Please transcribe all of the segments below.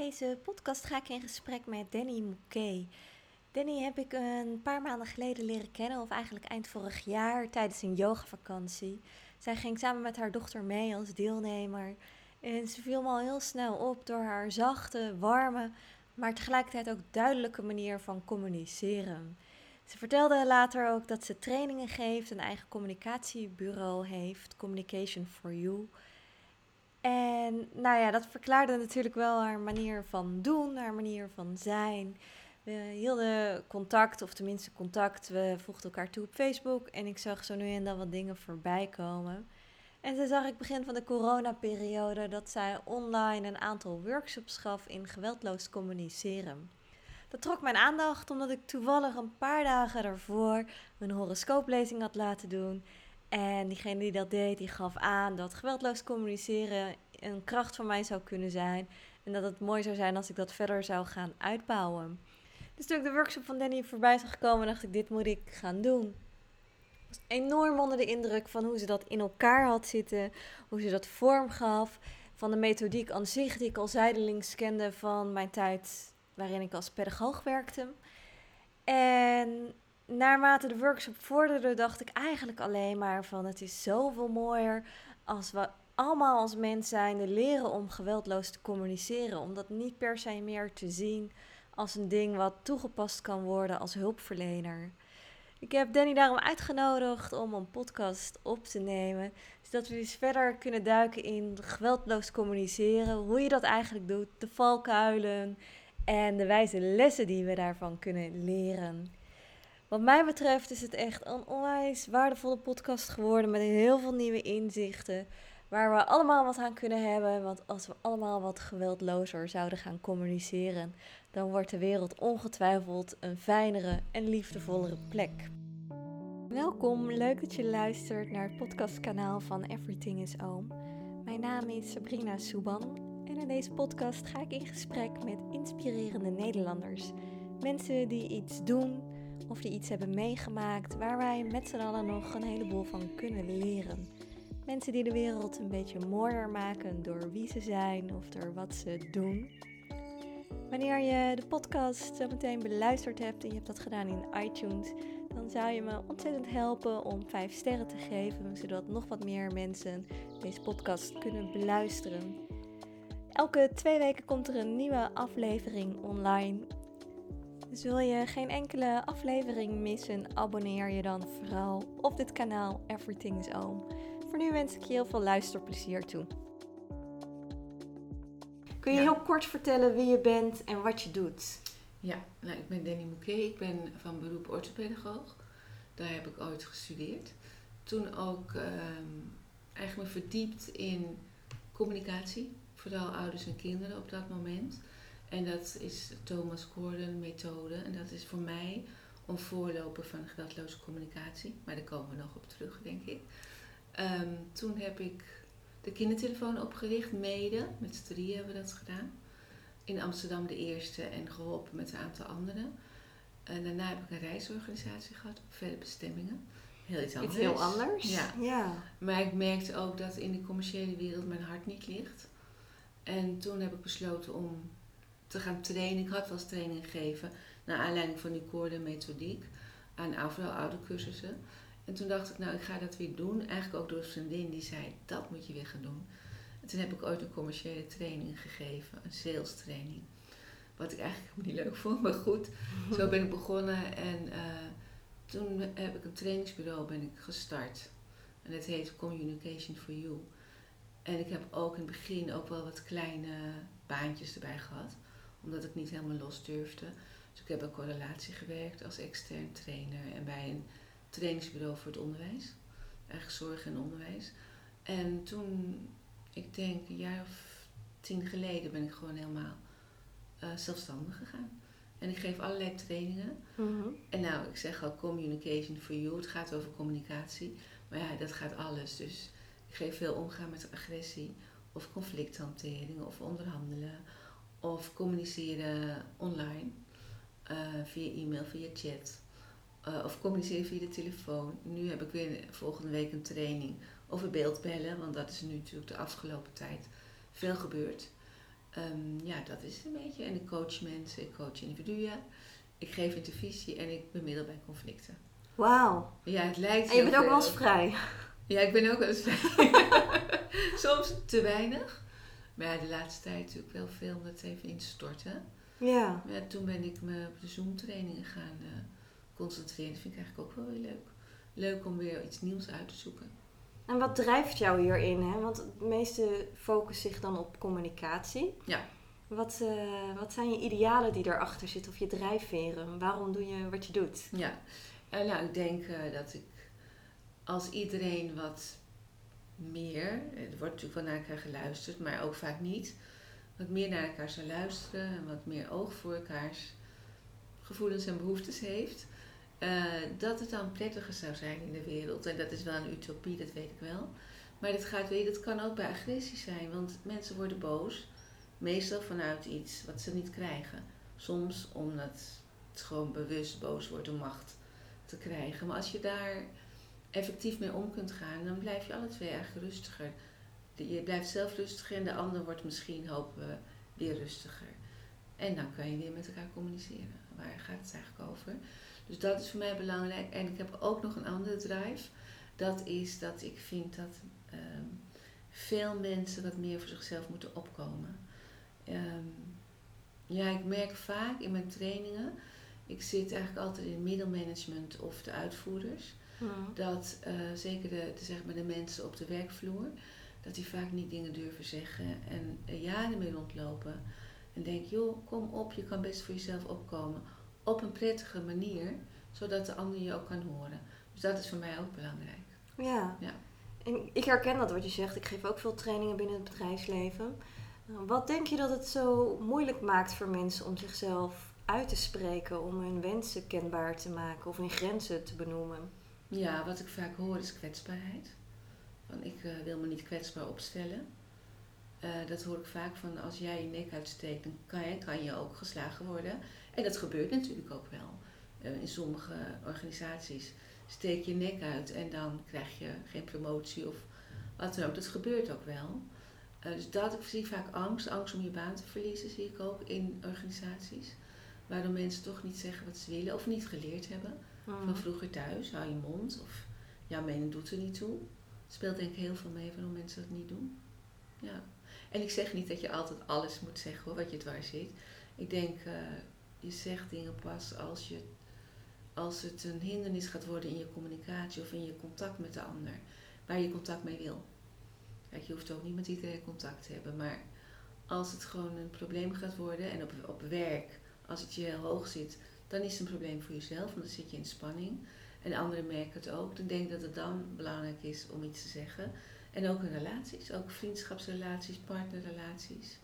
deze podcast ga ik in gesprek met Danny Mouquet. Danny heb ik een paar maanden geleden leren kennen, of eigenlijk eind vorig jaar, tijdens een yogavakantie. Zij ging samen met haar dochter mee als deelnemer. En ze viel me al heel snel op door haar zachte, warme, maar tegelijkertijd ook duidelijke manier van communiceren. Ze vertelde later ook dat ze trainingen geeft, een eigen communicatiebureau heeft, Communication for You. En nou ja, dat verklaarde natuurlijk wel haar manier van doen, haar manier van zijn. We hielden contact, of tenminste contact. We voegden elkaar toe op Facebook en ik zag zo nu en dan wat dingen voorbij komen. En toen zag ik begin van de coronaperiode dat zij online een aantal workshops gaf in geweldloos communiceren. Dat trok mijn aandacht omdat ik toevallig een paar dagen daarvoor een horoscooplezing had laten doen. En diegene die dat deed, die gaf aan dat geweldloos communiceren een kracht van mij zou kunnen zijn. En dat het mooi zou zijn als ik dat verder zou gaan uitbouwen. Dus toen ik de workshop van Danny voorbij zag komen, dacht ik, dit moet ik gaan doen. Ik was enorm onder de indruk van hoe ze dat in elkaar had zitten, hoe ze dat vorm gaf, van de methodiek aan zich die ik al zijdelings kende van mijn tijd waarin ik als pedagoog werkte. En naarmate de workshop vorderde, dacht ik eigenlijk alleen maar van het is zoveel mooier als we allemaal als mens zijnde leren om geweldloos te communiceren. Om dat niet per se meer te zien als een ding wat toegepast kan worden als hulpverlener. Ik heb Danny daarom uitgenodigd om een podcast op te nemen. Zodat we dus verder kunnen duiken in geweldloos communiceren. Hoe je dat eigenlijk doet, de valkuilen en de wijze lessen die we daarvan kunnen leren. Wat mij betreft is het echt een onwijs waardevolle podcast geworden met heel veel nieuwe inzichten. Waar we allemaal wat aan kunnen hebben. Want als we allemaal wat geweldlozer zouden gaan communiceren, dan wordt de wereld ongetwijfeld een fijnere en liefdevollere plek. Welkom, leuk dat je luistert naar het podcastkanaal van Everything is Oom. Mijn naam is Sabrina Souban en in deze podcast ga ik in gesprek met inspirerende Nederlanders. Mensen die iets doen of die iets hebben meegemaakt waar wij met z'n allen nog een heleboel van kunnen leren. Mensen die de wereld een beetje mooier maken door wie ze zijn of door wat ze doen. Wanneer je de podcast zo meteen beluisterd hebt en je hebt dat gedaan in iTunes, dan zou je me ontzettend helpen om 5 sterren te geven, zodat nog wat meer mensen deze podcast kunnen beluisteren. Elke twee weken komt er een nieuwe aflevering online. Dus wil je geen enkele aflevering missen, abonneer je dan vooral op dit kanaal Everything is Oom. Voor nu wens ik je heel veel luisterplezier toe. Kun je heel kort vertellen wie je bent en wat je doet? Ja, nou, ik ben Danny Mouquet. Ik ben van beroep orthopedagoog. Daar heb ik ooit gestudeerd. Toen ook ehm, eigenlijk me verdiept in communicatie. Vooral ouders en kinderen op dat moment. En dat is de Thomas Gordon methode. En dat is voor mij een voorloper van geweldloze communicatie. Maar daar komen we nog op terug, denk ik. Ehm, toen heb ik de kindertelefoon opgericht, mede. Met z'n drieën hebben we dat gedaan. In Amsterdam de eerste en geholpen met een aantal anderen. En daarna heb ik een reisorganisatie gehad op verre bestemmingen. Heel iets anders. Iets heel anders? Ja. ja. Maar ik merkte ook dat in de commerciële wereld mijn hart niet ligt. En toen heb ik besloten om te gaan trainen. Ik had wel eens training gegeven, naar aanleiding van die koorde methodiek, aan vooral oude cursussen. En toen dacht ik, nou, ik ga dat weer doen. Eigenlijk ook door een vriendin die zei, dat moet je weer gaan doen. En toen heb ik ooit een commerciële training gegeven, een sales training. Wat ik eigenlijk niet leuk vond, maar goed. Zo ben ik begonnen en uh, toen heb ik een trainingsbureau ben ik gestart. En het heet Communication for You. En ik heb ook in het begin ook wel wat kleine baantjes erbij gehad. Omdat ik niet helemaal los durfde. Dus ik heb ook correlatie gewerkt als extern trainer en bij een trainingsbureau voor het onderwijs. Eigenlijk zorg en onderwijs. En toen, ik denk een jaar of tien geleden, ben ik gewoon helemaal uh, zelfstandig gegaan. En ik geef allerlei trainingen. Mhm. En nou, ik zeg al communication for you. Het gaat over communicatie. Maar ja, dat gaat alles. Dus ik geef veel omgaan met agressie. Of conflicthantering. Of onderhandelen. Of communiceren online. Uh, via e-mail, via chat. Uh, of communiceren via de telefoon. Nu heb ik weer volgende week een training over beeldbellen, want dat is nu natuurlijk de afgelopen tijd veel gebeurd. Ehm, ja, dat is het een beetje. En ik coach mensen, ik coach individuen. Ik geef intervisie en ik bemiddel bij conflicten. Wauw. Ja, het lijkt En je bent ook wel eens vrij. Ja, ik ben ook wel eens vrij. Soms te weinig. Maar ja, de laatste tijd natuurlijk wel veel om het even in te storten. Ja. Maar ja, toen ben ik me op de Zoom-trainingen gaan eh, concentreren. Dat vind ik eigenlijk ook wel weer leuk. Leuk om weer iets nieuws uit te zoeken. En wat drijft jou hierin? Hè? Want het meeste focust zich dan op communicatie. Ja. Wat, eh, wat zijn je idealen die erachter zitten of je drijfveren? Waarom doe je wat je doet? Ja, en nou, ik denk eh, dat ik als iedereen wat meer, eh, er wordt natuurlijk wel naar elkaar geluisterd, maar ook vaak niet, wat meer naar elkaar zou luisteren en wat meer oog voor elkaars gevoelens en behoeftes heeft, eh, dat het dan prettiger zou zijn in de wereld. En dat is wel een utopie, dat weet ik wel. Maar dat, gaat weer, dat kan ook bij agressie zijn, want mensen worden boos, meestal vanuit iets wat ze niet krijgen. Soms omdat het gewoon bewust boos wordt om macht te krijgen. Maar als je daar effectief mee om kunt gaan, dan blijf je alle twee eigenlijk rustiger. Je blijft zelf rustiger en de ander wordt misschien, hopen we, weer rustiger. En dan kan je weer met elkaar communiceren. Waar gaat het eigenlijk over? Dus dat is voor mij belangrijk. En ik heb ook nog een andere drive. Dat is dat ik vind dat ehm, veel mensen wat meer voor zichzelf moeten opkomen. Ehm, ja, ik merk vaak in mijn trainingen, ik zit eigenlijk altijd in middelmanagement of de uitvoerders, dat eh, zeker de, de, zeg maar de mensen op de werkvloer, dat die vaak niet dingen durven zeggen en er jaren mee rondlopen. En denk, joh, kom op, je kan best voor jezelf opkomen. Op een prettige manier, zodat de ander je ook kan horen. Dus dat is voor mij ook belangrijk. Ja. Ja. En ik herken dat wat je zegt. Ik geef ook veel trainingen binnen het bedrijfsleven. Wat denk je dat het zo moeilijk maakt voor mensen om zichzelf uit te spreken, om hun wensen kenbaar te maken of hun grenzen te benoemen? Ja, wat ik vaak hoor is kwetsbaarheid. Van ik eh, wil me niet kwetsbaar opstellen. Eh, dat hoor ik vaak van als jij je nek uitsteekt, dan kan je, kan je ook geslagen worden. En dat gebeurt natuurlijk ook wel. Eh, in sommige organisaties steek je nek uit en dan krijg je geen promotie of wat dan ook. Dat gebeurt ook wel. Dus dat, ik zie vaak angst. Angst om je baan te verliezen zie ik ook in organisaties. Waardoor mensen toch niet zeggen wat ze willen of niet geleerd hebben van vroeger thuis, hou je mond of jouw mening doet er niet toe. Het speelt denk ik heel veel mee waarom mensen dat niet doen. Ja. En ik zeg niet dat je altijd alles moet zeggen hoor, wat je dwars zit. Ik denk, eh, je zegt dingen pas als, je, als het een hindernis gaat worden in je communicatie of in je contact met de ander. Waar je contact mee wil. Kijk, je hoeft ook niet met iedereen contact te hebben, maar als het gewoon een probleem gaat worden en op, op werk, als het je heel hoog zit, dan is het een probleem voor jezelf, want dan zit je in spanning. En anderen merken het ook. Dan denk dat het dan belangrijk is om iets te zeggen. En ook in relaties, ook vriendschapsrelaties, partnerrelaties.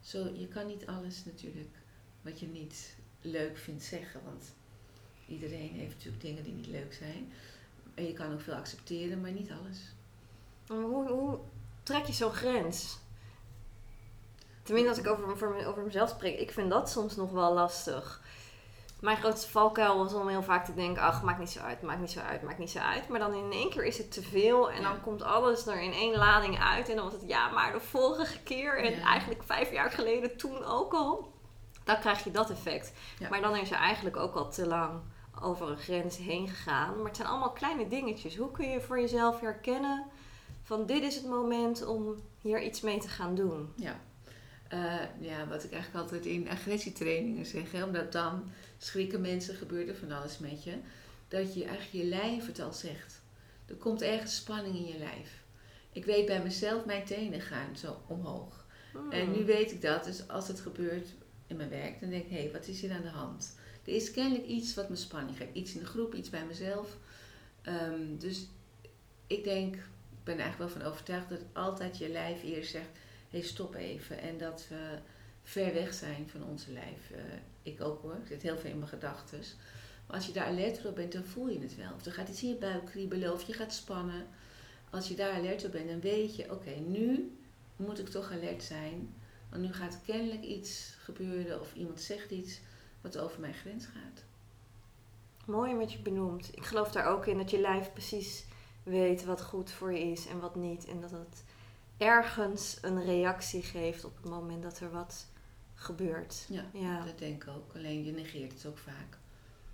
Zo, je kan niet alles natuurlijk wat je niet leuk vindt zeggen, want iedereen heeft natuurlijk dingen die niet leuk zijn. En je kan ook veel accepteren, maar niet alles. Hoe, hoe trek je zo'n grens? Tenminste, als ik over, over, over mezelf spreek, ik vind dat soms nog wel lastig. Mijn grootste valkuil was om heel vaak te denken, ach, maakt niet zo uit, maakt niet zo uit, maakt niet zo uit. Maar dan in één keer is het te veel en Ja. dan komt alles er in één lading uit. En dan was het, ja, maar de vorige keer en Ja. eigenlijk vijf jaar geleden toen ook al. Dan krijg je dat effect. Ja. Maar dan is er eigenlijk ook al te lang over een grens heen gegaan. Maar het zijn allemaal kleine dingetjes. Hoe kun je voor jezelf herkennen van dit is het moment om hier iets mee te gaan doen? Ja. Eh, ja, wat ik eigenlijk altijd in agressietrainingen zeg, hè, omdat dan schrikken mensen, gebeurt er van alles met je, dat je eigenlijk je lijf het al zegt. Er komt ergens spanning in je lijf. Ik weet bij mezelf, mijn tenen gaan zo omhoog. Hmm. En nu weet ik dat, dus als het gebeurt in mijn werk, dan denk ik, hé, hey, wat is hier aan de hand? Er is kennelijk iets wat me spanning geeft. Iets in de groep, iets bij mezelf. Ehm, dus ik denk, ik ben eigenlijk wel van overtuigd dat altijd je lijf eerst zegt, hey, stop even. En dat we ver weg zijn van onze lijf. Eh, ik ook hoor, ik zit heel veel in mijn gedachten. Maar als je daar alert op bent, dan voel je het wel. Of er gaat iets in je buik kriebelen of je gaat spannen. Als je daar alert op bent, dan weet je, oké, nu moet ik toch alert zijn. Want nu gaat kennelijk iets gebeuren of iemand zegt iets wat over mijn grens gaat. Mooi wat je benoemt. Ik geloof daar ook in dat je lijf precies weet wat goed voor je is en wat niet. En dat het ergens een reactie geeft op het moment dat er wat gebeurt. Ja, Ja. dat denk ik ook. Alleen je negeert het ook vaak.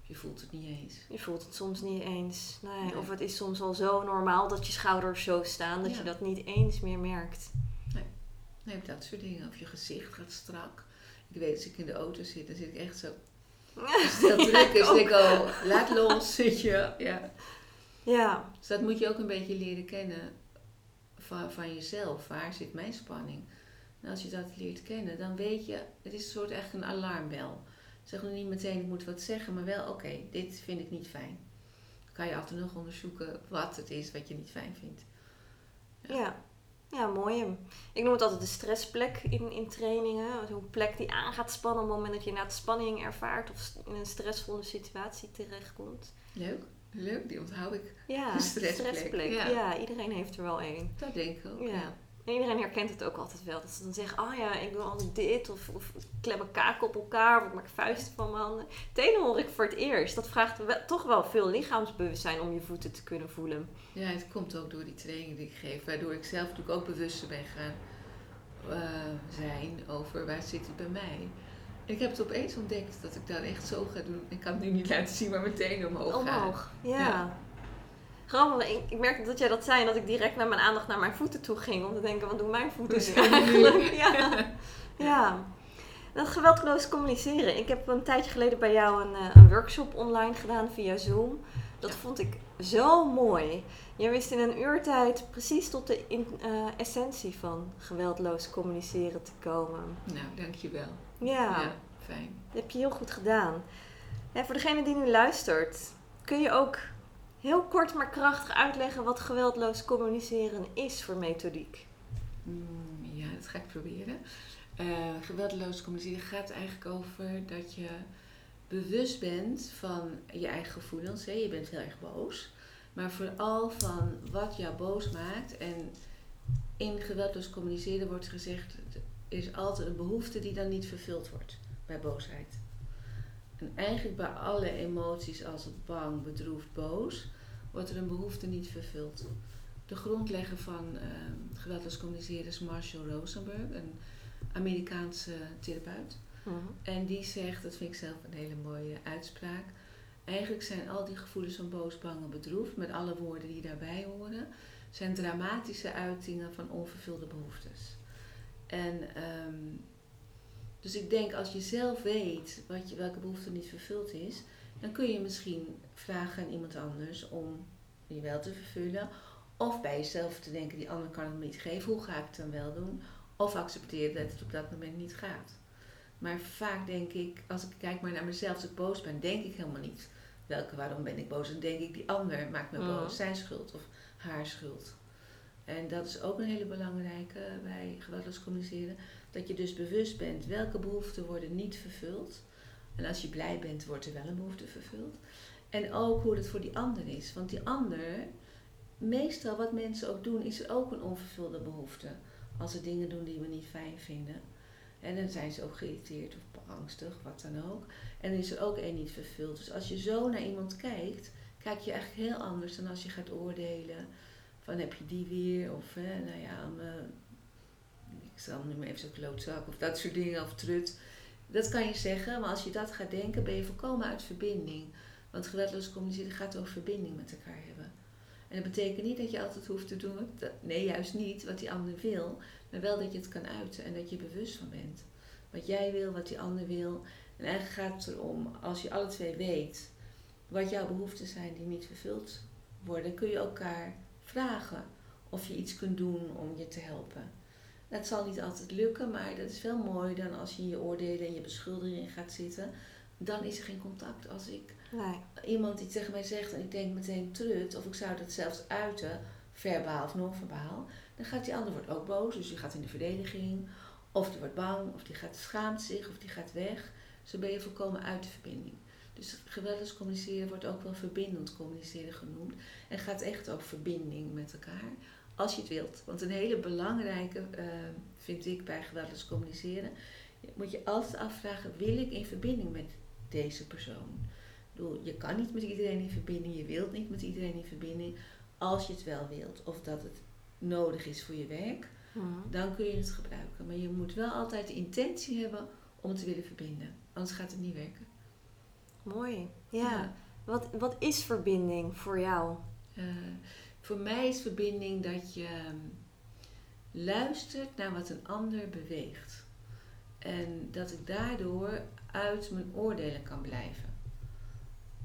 Je voelt het niet eens. Je voelt het soms niet eens. Nee. Nee. Of het is soms al zo normaal dat je schouders zo staan dat Ja. je dat niet eens meer merkt. Nee, dat soort dingen. Of je gezicht gaat strak. Ik weet, als ik in de auto zit, dan zit ik echt zo... Als het heel druk is, denk ik, oh, laat los, zit je. Ja. Ja, Dus dat moet je ook een beetje leren kennen van, van jezelf. Waar zit mijn spanning? En als je dat leert kennen, dan weet je, het is een soort echt een alarmbel. Zeg nog niet meteen, ik moet wat zeggen, maar wel, oké, dit vind ik niet fijn. Dan kan je af en toe nog onderzoeken wat het is wat je niet fijn vindt. ja. Ja, mooi. Ik noem het altijd de stressplek in, in trainingen. Zo'n plek die aan gaat spannen op het moment dat je inderdaad spanning ervaart of in een stressvolle situatie terechtkomt. Leuk, leuk, die onthoud ik. Ja, Een stressplek, Ja. ja. iedereen heeft er wel één. Dat denk ik ook. Ja. Ja. En iedereen herkent het ook altijd wel. Dat ze dan zeggen, oh ja, ik doe altijd dit. Of, of ik klem mijn kaken op elkaar. Of ik maak vuisten van mijn handen. Tenen hoor ik voor het eerst. Dat vraagt wel- toch wel veel lichaamsbewustzijn om je voeten te kunnen voelen. Ja, het komt ook door die training die ik geef, waardoor ik zelf natuurlijk ook bewuster ben gaan eh, zijn over waar zit het bij mij. Ik heb het opeens ontdekt dat ik dan echt zo ga doen. Ik kan het nu niet laten zien, maar meteen omhoog, gaan. Omhoog. Ja. Ja. Grappig, ik, ik merkte dat jij dat zei en dat ik direct met mijn aandacht naar mijn voeten toe ging. Om te denken, wat doen mijn voeten nu? eigenlijk? Ja. ja. Dat geweldloos communiceren. Ik heb een tijdje geleden bij jou een, eh, een workshop online gedaan via Zoom. Dat Ja. vond ik zo mooi. Je wist in een uurtijd precies tot de in- eh, essentie van geweldloos communiceren te komen. Nou, dankjewel. Ja, Ja, fijn. dat heb je heel goed gedaan. En voor degene die nu luistert, kun je ook heel kort maar krachtig uitleggen wat geweldloos communiceren is voor methodiek? Mm, ja, dat ga ik proberen. Eh geweldloos communiceren gaat eigenlijk over dat je bewust bent van je eigen gevoelens. Hè? Je bent heel erg boos. Maar vooral van wat jou boos maakt. En in geweldloos communiceren wordt gezegd, is altijd een behoefte die dan niet vervuld wordt bij boosheid. En eigenlijk bij alle emoties als het bang, bedroefd, boos, wordt er een behoefte niet vervuld. De grondlegger van eh, geweldloos communiceren is Marshall Rosenberg, een Amerikaanse therapeut. En die zegt, dat vind ik zelf een hele mooie uitspraak. Eigenlijk zijn al die gevoelens van boos, bang en bedroefd, met alle woorden die daarbij horen, zijn dramatische uitingen van onvervulde behoeftes. En ehm, dus ik denk, als je zelf weet wat je, welke behoefte niet vervuld is, dan kun je misschien vragen aan iemand anders om die wel te vervullen. Of bij jezelf te denken, die ander kan het me niet geven, hoe ga ik het dan wel doen? Of accepteren dat het op dat moment niet gaat. Maar vaak denk ik, als ik kijk maar naar mezelf, als ik boos ben, denk ik helemaal niet. Welke, waarom ben ik boos? Dan denk ik, die ander maakt me Mhm. boos. Zijn schuld of haar schuld. En dat is ook een hele belangrijke bij geweldloos communiceren. Dat je dus bewust bent welke behoeften worden niet vervuld. En als je blij bent, wordt er wel een behoefte vervuld. En ook hoe het voor die ander is. Want die ander, meestal wat mensen ook doen, is ook een onvervulde behoefte. Als ze dingen doen die we niet fijn vinden. En dan zijn ze ook geïrriteerd of angstig, wat dan ook. En dan is er ook één niet vervuld. Dus als je zo naar iemand kijkt, kijk je eigenlijk heel anders dan als je gaat oordelen. Van heb je die weer? Of nou ja, me, ik zal nu maar even zo'n klootzak of dat soort dingen of trut. Dat kan je zeggen, maar als je dat gaat denken, ben je volkomen uit verbinding. Want geweldloos communiceren gaat over verbinding met elkaar hebben. En dat betekent niet dat je altijd hoeft te doen, nee juist niet, wat die ander wil. Maar wel dat je het kan uiten en dat je bewust van bent. Wat jij wil, wat die ander wil. En eigenlijk gaat het erom, als je alle twee weet wat jouw behoeften zijn die niet vervuld worden, kun je elkaar vragen of je iets kunt doen om je te helpen. Dat zal niet altijd lukken, maar dat is wel mooi dan als je in je oordelen en je beschuldigingen gaat zitten. Dan is er geen contact. Als ik Nee. iemand die tegen mij zegt en ik denk meteen trut, of ik zou dat zelfs uiten, verbaal of non-verbaal, dan gaat die ander wordt ook boos, dus die gaat in de verdediging, of die wordt bang, of die gaat schaamt zich, of die gaat weg. Zo ben je volkomen uit de verbinding. Dus geweldloos communiceren wordt ook wel verbindend communiceren genoemd. En gaat echt over verbinding met elkaar, als je het wilt. Want een hele belangrijke, eh, vind ik bij geweldloos communiceren, moet je altijd afvragen, wil ik in verbinding met deze persoon? Ik bedoel, je kan niet met iedereen in verbinding, je wilt niet met iedereen in verbinding, als je het wel wilt. Of dat het nodig is voor je werk, Mhm. dan kun je het gebruiken. Maar je moet wel altijd de intentie hebben om het te willen verbinden. Anders gaat het niet werken. Mooi. Ja. Wat, wat is verbinding voor jou? Eh, voor mij is verbinding dat je ehm, luistert naar wat een ander beweegt. En dat ik daardoor uit mijn oordelen kan blijven.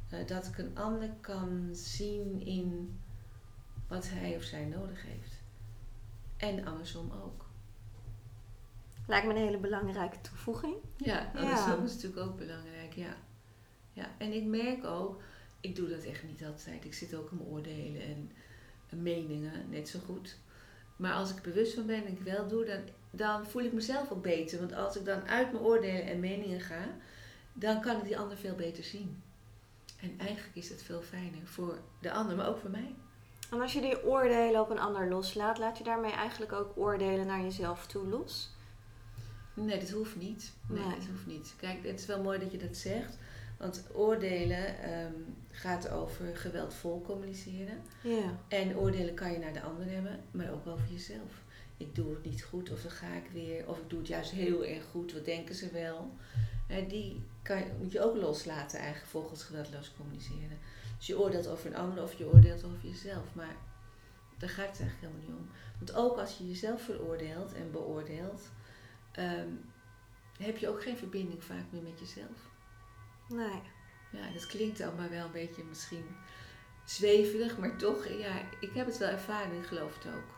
Eh, dat ik een ander kan zien in wat hij of zij nodig heeft. En andersom ook. Lijkt me een hele belangrijke toevoeging. Ja, Ja. andersom is natuurlijk ook belangrijk, ja. Ja. En ik merk ook, ik doe dat echt niet altijd. Ik zit ook in mijn oordelen en, en meningen, net zo goed. Maar als ik bewust van ben en ik wel doe, dan, dan voel ik mezelf ook beter. Want als ik dan uit mijn oordelen en meningen ga, dan kan ik die ander veel beter zien. En eigenlijk is het veel fijner voor de ander, maar ook voor mij. En als je die oordelen op een ander loslaat, laat je daarmee eigenlijk ook oordelen naar jezelf toe los? Nee, dat hoeft niet. Nee, Nee. dat hoeft niet. Kijk, het is wel mooi dat je dat zegt. Want oordelen ehm, gaat over geweldvol communiceren. Ja. En oordelen kan je naar de ander hebben, maar ook over jezelf. Ik doe het niet goed, of dan ga ik weer. Of ik doe het juist heel erg goed, wat denken ze wel? En die kan, moet je ook loslaten eigenlijk volgens geweldloos communiceren. Dus je oordeelt over een ander of je oordeelt over jezelf. Maar daar gaat het eigenlijk helemaal niet om. Want ook als je jezelf veroordeelt en beoordeelt, ehm, heb je ook geen verbinding vaak meer met jezelf. Nee. Ja, dat klinkt allemaal wel een beetje misschien zweverig, maar toch, ja, ik heb het wel ervaren en ik geloof het ook.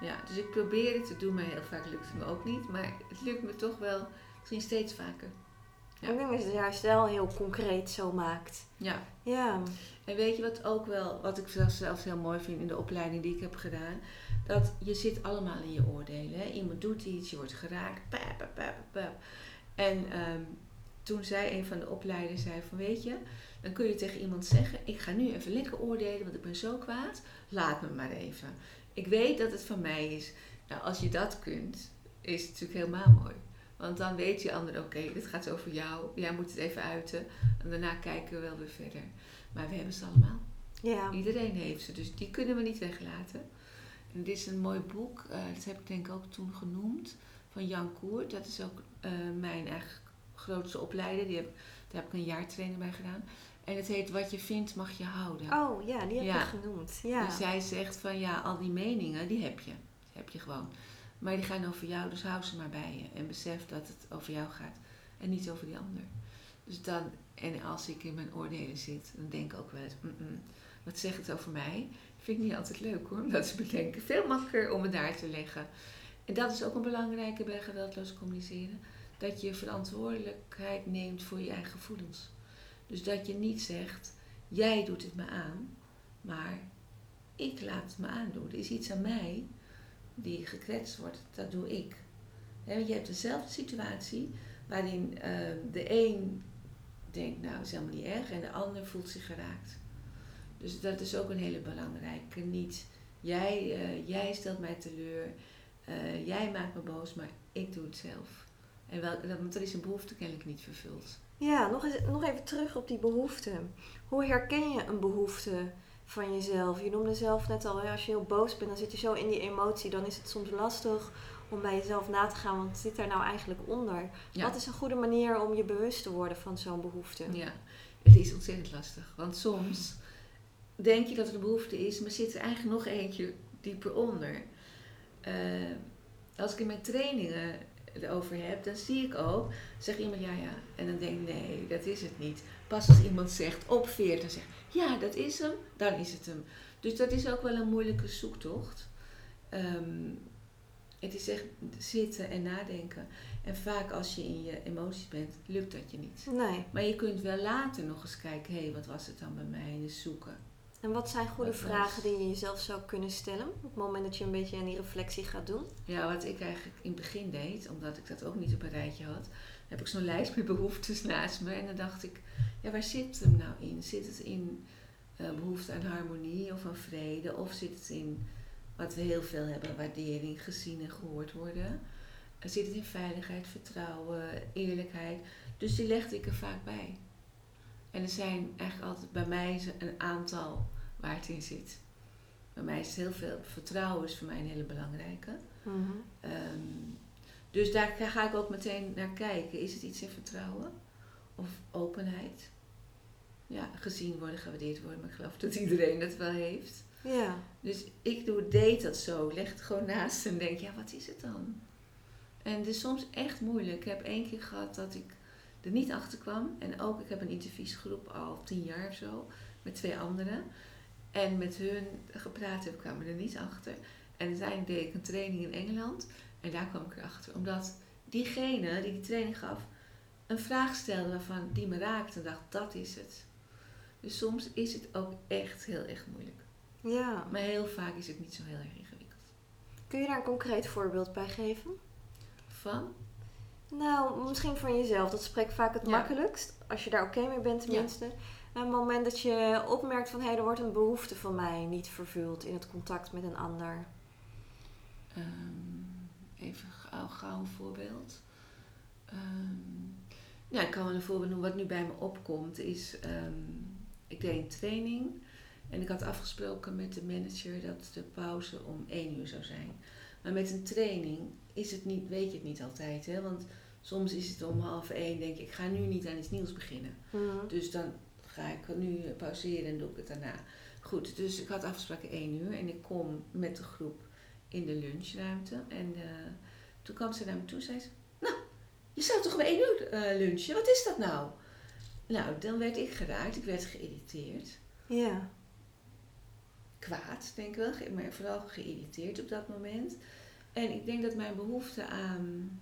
Ja, dus ik probeer het te doen, maar heel vaak lukt het me ook niet. Maar het lukt me toch wel misschien steeds vaker. Ja. Ik denk dat je het juist wel heel concreet zo maakt. Ja, Ja. en weet je wat ook wel, wat ik zelfs, heel mooi vind in de opleiding die ik heb gedaan? Dat je zit allemaal in je oordelen. Hè? Iemand doet iets, je wordt geraakt. Pap, pap, pap, pap. En ehm, toen zei een van de opleiders, zei van weet je, dan kun je tegen iemand zeggen, ik ga nu even lekker oordelen, want ik ben zo kwaad. Laat me maar even. Ik weet dat het van mij is. Nou, als je dat kunt, is het natuurlijk helemaal mooi. Want dan weet je ander, oké, dit gaat over jou. Jij moet het even uiten. En daarna kijken we wel weer verder. Maar we hebben ze allemaal. Ja. Iedereen heeft ze, dus die kunnen we niet weglaten. En dit is een mooi boek, eh, dat heb ik denk ik ook toen genoemd, van Jan Koert. Dat is ook eh, mijn eigenlijk grootste opleider. Die heb, daar heb ik een jaartraining bij gedaan. En het heet Wat je vindt mag je houden. Oh ja, die heb Ja. je genoemd. Ja. Dus zij zegt van ja, al die meningen, die heb je. Die heb je gewoon. Maar die gaan over jou, dus hou ze maar bij je. En besef dat het over jou gaat en niet over die ander. Dus dan, en als ik in mijn oordelen zit, dan denk ik ook wel eens, "Mm-mm, wat zegt het over mij? Vind ik niet altijd leuk hoor, dat te bedenken. Veel makkelijker om het daar te leggen. En dat is ook een belangrijke bij geweldloos communiceren. Dat je verantwoordelijkheid neemt voor je eigen gevoelens. Dus dat je niet zegt, jij doet het me aan, maar ik laat het me aandoen. Er is iets aan mij die gekwetst wordt, dat doe ik. Je hebt dezelfde situatie waarin eh, de een denkt, nou, is helemaal niet erg, en de ander voelt zich geraakt. Dus dat is ook een hele belangrijke. Niet jij, eh, jij stelt mij teleur, eh, jij maakt me boos, maar ik doe het zelf. En wel, want er is een behoefte kennelijk niet vervuld. Ja, nog, eens, nog even terug op die behoefte. Hoe herken je een behoefte van jezelf? Je noemde zelf net al, hè, als je heel boos bent, dan zit je zo in die emotie. Dan is het soms lastig om bij jezelf na te gaan, want zit daar nou eigenlijk onder? Ja. Wat is een goede manier om je bewust te worden van zo'n behoefte? Ja, het is ontzettend lastig. Want soms denk je dat er een behoefte is, maar zit er eigenlijk nog eentje dieper onder. Eh, als ik in mijn trainingen erover heb, dan zie ik ook, zegt iemand ja, ja. En dan denk ik, nee, dat is het niet. Pas als iemand zegt op 40, zegt ja, dat is hem, dan is het hem. Dus dat is ook wel een moeilijke zoektocht. Ehm, het is echt zitten en nadenken. En vaak als je in je emoties bent, lukt dat je niet. Nee. Maar je kunt wel later nog eens kijken, hé, hey, wat was het dan bij mij? En eens zoeken. En wat zijn goede was- vragen die je jezelf zou kunnen stellen op het moment dat je een beetje aan die reflectie gaat doen? Ja, wat ik eigenlijk in het begin deed, omdat ik dat ook niet op een rijtje had, heb ik zo'n lijst met behoeftes naast me. En dan dacht ik, ja, waar zit het hem nou in? Zit het in eh, behoefte aan harmonie of aan vrede? Of zit het in wat we heel veel hebben, waardering, gezien en gehoord worden? Eh, Zit het in veiligheid, vertrouwen, eerlijkheid? Dus die legde ik er vaak bij. En er zijn eigenlijk altijd bij mij een aantal waar het in zit. Bij mij is het heel veel, vertrouwen is voor mij een hele belangrijke. Mhm. Ehm, dus daar ga ik ook meteen naar kijken. Is het iets in vertrouwen of openheid? Ja, gezien worden, gewaardeerd worden, maar ik geloof dat iedereen dat wel heeft. Ja. Dus ik doe, deed dat zo. Leg het gewoon naast en denk, ja, wat is het dan? En het is soms echt moeilijk. Ik heb één keer gehad dat ik er niet achter kwam. En ook, ik heb een interviesgroep al tien jaar of zo, met twee anderen. En met hun gepraat heb, kwamen er niet achter. En uiteindelijk deed ik een training in Engeland. En daar kwam ik erachter. Omdat diegene die die training gaf, een vraag stelde waarvan die me raakte. En dacht, dat is het. Dus soms is het ook echt heel erg moeilijk. Ja. Maar heel vaak is het niet zo heel erg ingewikkeld. Kun je daar een concreet voorbeeld bij geven? Van? Nou, misschien van jezelf. Dat spreekt vaak het Ja. makkelijkst. Als je daar oké mee bent tenminste. Een moment dat je opmerkt van... hé, er wordt een behoefte van mij niet vervuld in het contact met een ander. Ehm, even gauw, gauw een voorbeeld. Ehm, ja, ik kan wel een voorbeeld noemen. Wat nu bij me opkomt is... ehm, ik deed een training. En ik had afgesproken met de manager dat de pauze om één uur zou zijn. Maar met een training is het niet, weet je het niet altijd. Hè? Want soms is het om half één, denk ik, ik ga nu niet aan iets nieuws beginnen. Mhm. Dus dan ga ik nu pauzeren en doe ik het daarna. Goed, dus ik had afgesproken één uur en ik kom met de groep in de lunchruimte. En eh, toen kwam ze naar me toe en zei ze, nou, je zou toch om één uur eh, lunchen? Wat is dat nou? Nou, dan werd ik geraakt, ik werd geïrriteerd. Ja. Kwaad, denk ik wel, maar vooral geïrriteerd op dat moment. En ik denk dat mijn behoefte aan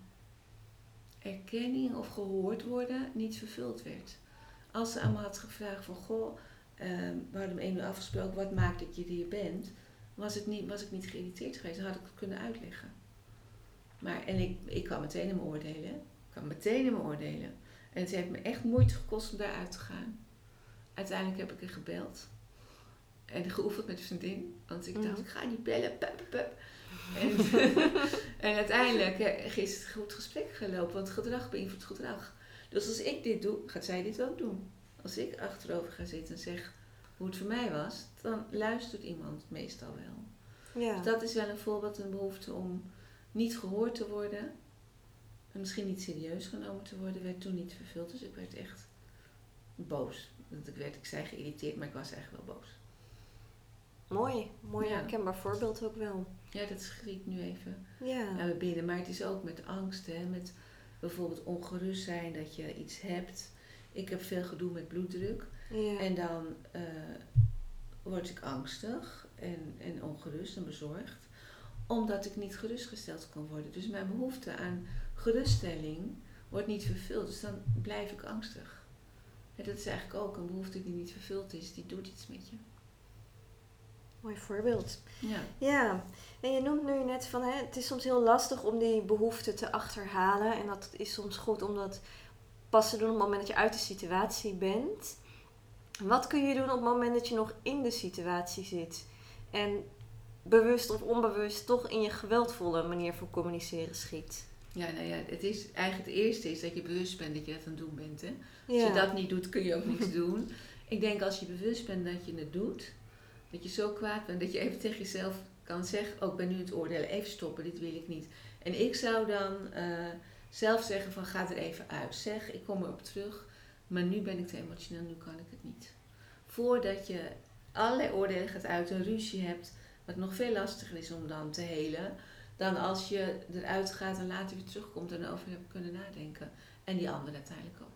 erkenning of gehoord worden niet vervuld werd. Als ze aan me had gevraagd van, goh, ehm, we hadden één uur afgesproken, wat maakt dat je hier bent? Was, het niet, was ik niet geïrriteerd geweest, dan had ik het kunnen uitleggen. Maar, en ik, ik kan meteen in me oordelen. Ik kan meteen in me oordelen. En het heeft me echt moeite gekost om daaruit te gaan. Uiteindelijk heb ik er gebeld. En geoefend met een vriendin. Want ik dacht, Mhm. ik ga niet bellen. Pup, pup. En, en uiteindelijk eh, is het goed gesprek gelopen. Want gedrag beïnvloedt gedrag. Dus als ik dit doe, gaat zij dit ook doen. Als ik achterover ga zitten en zeg hoe het voor mij was, dan luistert iemand meestal wel. Ja. Dus dat is wel een voorbeeld, een behoefte om niet gehoord te worden. En misschien niet serieus genomen te worden, werd toen niet vervuld. Dus ik werd echt boos. Want ik werd, ik zei geïrriteerd, maar ik was eigenlijk wel boos. Mooi. Mooi Ja. herkenbaar voorbeeld ook wel. Ja, dat schiet nu even Ja. naar binnen. Maar het is ook met angst, hè. Met bijvoorbeeld ongerust zijn dat je iets hebt. Ik heb veel gedoe met bloeddruk. Ja. En dan eh, word ik angstig en, en ongerust en bezorgd. Omdat ik niet gerustgesteld kan worden. Dus mijn behoefte aan geruststelling wordt niet vervuld. Dus dan blijf ik angstig. En dat is eigenlijk ook een behoefte die niet vervuld is. Die doet iets met je. Mooi voorbeeld. Ja. Ja, en je noemt nu net van hè, het is soms heel lastig om die behoefte te achterhalen. En dat is soms goed om dat pas te doen op het moment dat je uit de situatie bent. Wat kun je doen op het moment dat je nog in de situatie zit? En bewust of onbewust toch in je geweldvolle manier van communiceren schiet. Ja, nou ja, het is eigenlijk het eerste is dat je bewust bent dat je dat aan het doen bent. Hè? Als Ja. je dat niet doet, kun je ook niks doen. Ik denk als je bewust bent dat je het doet, dat je zo kwaad bent dat je even tegen jezelf kan zeggen: Oh, ik ben nu het oordelen, even stoppen, dit wil ik niet. En ik zou dan eh, zelf zeggen: van ga er even uit. Zeg, ik kom erop terug, maar nu ben ik te emotioneel, nu kan ik het niet. Voordat je allerlei oordelen gaat uit, een ruzie hebt, wat nog veel lastiger is om dan te helen, dan als je eruit gaat en later weer terugkomt en erover hebt kunnen nadenken. En die anderen uiteindelijk ook.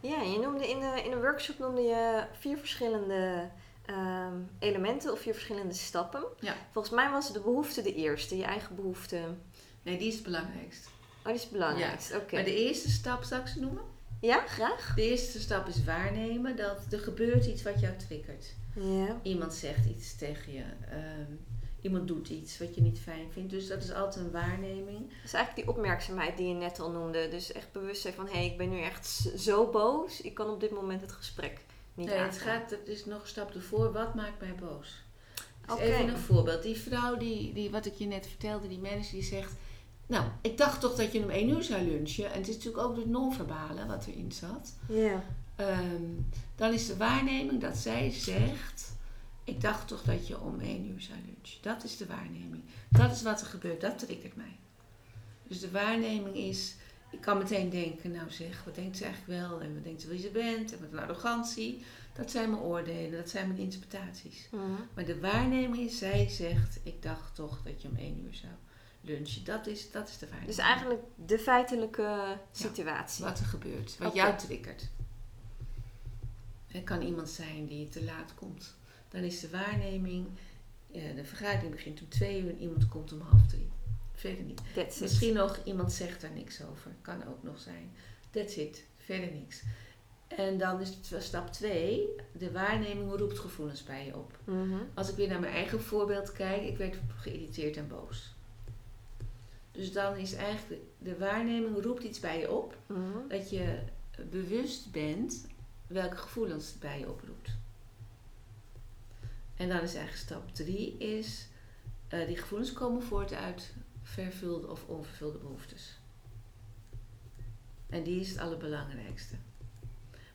Ja, je noemde in de, in de workshop noemde je vier verschillende ehm, elementen of vier verschillende stappen. Ja. Volgens mij was de behoefte de eerste, je eigen behoefte. Nee, die is het belangrijkst. Oh, die is het belangrijkste. Oké. Maar de eerste stap, zal ik ze noemen? Ja, graag. De eerste stap is waarnemen dat er gebeurt iets wat jou triggert. Ja. Iemand zegt iets tegen je. ehm, iemand doet iets wat je niet fijn vindt. Dus dat is altijd een waarneming. Dus eigenlijk die opmerkzaamheid die je net al noemde. Dus echt bewust zijn van, hé, hey, ik ben nu echt zo boos. Ik kan op dit moment het gesprek niet Nee, het gaat, het is nog een stap ervoor. Wat maakt mij boos? Dus. Even een voorbeeld. Die vrouw, die, die, wat ik je net vertelde, die manager, die zegt... Nou, ik dacht toch dat je om één uur zou lunchen. En het is natuurlijk ook het non-verbale wat erin zat. Ja. Ehm, dan is de waarneming dat zij zegt: ik dacht toch dat je om één uur zou lunchen. Dat is de waarneming. Dat is wat er gebeurt. Dat triggert mij. Dus de waarneming is, ik kan meteen denken, nou zeg, wat denkt ze eigenlijk wel? En wat denkt ze wie ze bent? En wat een arrogantie. Dat zijn mijn oordelen, dat zijn mijn interpretaties. Mhm. Maar de waarneming is, zij zegt, ik dacht toch dat je om één uur zou lunchen. Dat is, dat is de waarneming. Dus eigenlijk de feitelijke situatie. Wat er gebeurt, wat Oké. jou triggert. Het kan iemand zijn die te laat komt. Dan is de waarneming, eh, de vergadering begint om twee uur en iemand komt om half drie. Verder niet. That's it. Misschien nog iemand zegt daar niks over. Kan ook nog zijn. That's it. Verder niks. En dan is het stap twee. De waarneming roept gevoelens bij je op. Mhm. Als ik weer naar mijn eigen voorbeeld kijk, ik werd geïrriteerd en boos. Dus dan is eigenlijk de, de waarneming roept iets bij je op Mhm. dat je bewust bent welke gevoelens het bij je oproept. En dan is eigenlijk stap drie is, eh, die gevoelens komen voort uit vervulde of onvervulde behoeftes. En die is het allerbelangrijkste.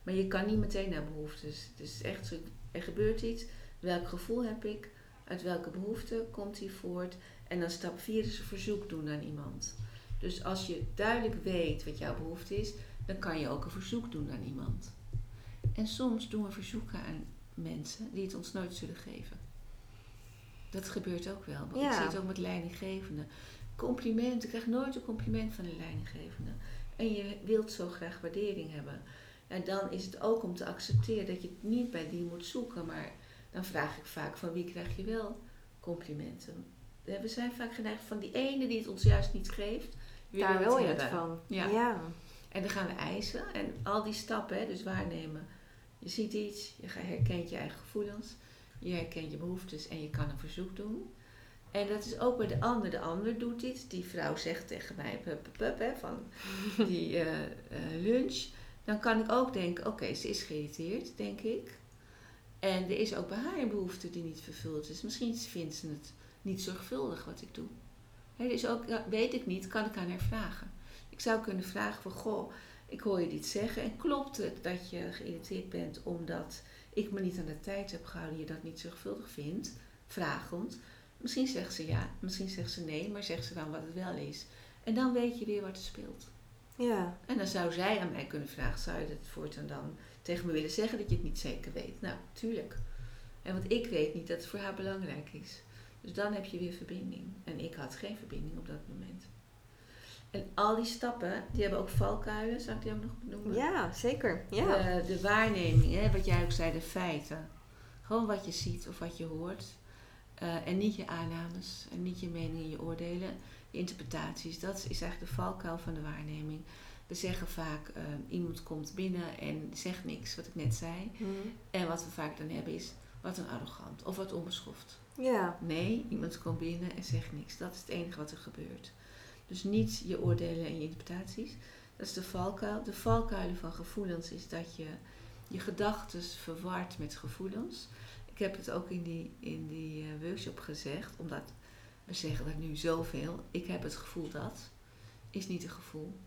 Maar je kan niet meteen naar behoeftes. Het is echt er gebeurt iets, welk gevoel heb ik, uit welke behoefte komt die voort. En dan stap vier is een verzoek doen aan iemand. Dus als je duidelijk weet wat jouw behoefte is, dan kan je ook een verzoek doen aan iemand. En soms doen we verzoeken aan mensen die het ons nooit zullen geven. Dat gebeurt ook wel. Ja. Ik zie het ook met leidinggevenden. Compliment. Ik krijg nooit een compliment van een leidinggevende. En je wilt zo graag waardering hebben. En dan is het ook om te accepteren dat je het niet bij die moet zoeken. Maar dan vraag ik vaak van wie krijg je wel complimenten. Eh, We zijn vaak geneigd van die ene die het ons juist niet geeft. Daar wil je het van. Ja. ja. En dan gaan we eisen. En al die stappen, hè, dus waarnemen. Je ziet iets, je herkent je eigen gevoelens. Je herkent je behoeftes en je kan een verzoek doen. En dat is ook bij de ander. De ander doet iets. Die vrouw zegt tegen mij, pup, pup, hè, van die eh, eh, lunch. Dan kan ik ook denken, oké, ze is geïrriteerd, denk ik. En er is ook bij haar een behoefte die niet vervuld is. Misschien vindt ze het niet zorgvuldig wat ik doe. Hè, dus ook, weet ik niet, kan ik aan haar vragen. Ik zou kunnen vragen van, goh, ik hoor je dit zeggen. En klopt het dat je geïrriteerd bent omdat ik me niet aan de tijd heb gehouden, je dat niet zorgvuldig vindt? Vragend. Misschien zegt ze ja, misschien zegt ze nee, maar zegt ze dan wat het wel is. En dan weet je weer wat er speelt. Ja. En dan zou zij aan mij kunnen vragen, zou je het voortaan dan tegen me willen zeggen dat je het niet zeker weet? Nou, tuurlijk. En want ik weet niet dat het voor haar belangrijk is. Dus dan heb je weer verbinding. En ik had geen verbinding op dat moment. En al die stappen, die hebben ook valkuilen, zou ik die ook nog benoemen? ja, zeker. Ja. De, de waarneming, hè, wat jij ook zei, de feiten. Gewoon wat je ziet of wat je hoort. Eh, en niet je aannames en niet je meningen, je oordelen, je interpretaties. Dat is eigenlijk de valkuil van de waarneming. We zeggen vaak, eh, iemand komt binnen en zegt niks, wat ik net zei. Mhm. En wat we vaak dan hebben is, wat een arrogant of wat onbeschoft. Ja. Nee, iemand komt binnen en zegt niks. Dat is het enige wat er gebeurt. Dus niet je oordelen en je interpretaties. Dat is de valkuil. De valkuilen van gevoelens is dat je je gedachten verward met gevoelens. Ik heb het ook in die, in die eh, workshop gezegd, omdat we zeggen dat nu zoveel. Ik heb het gevoel dat, is niet een gevoel.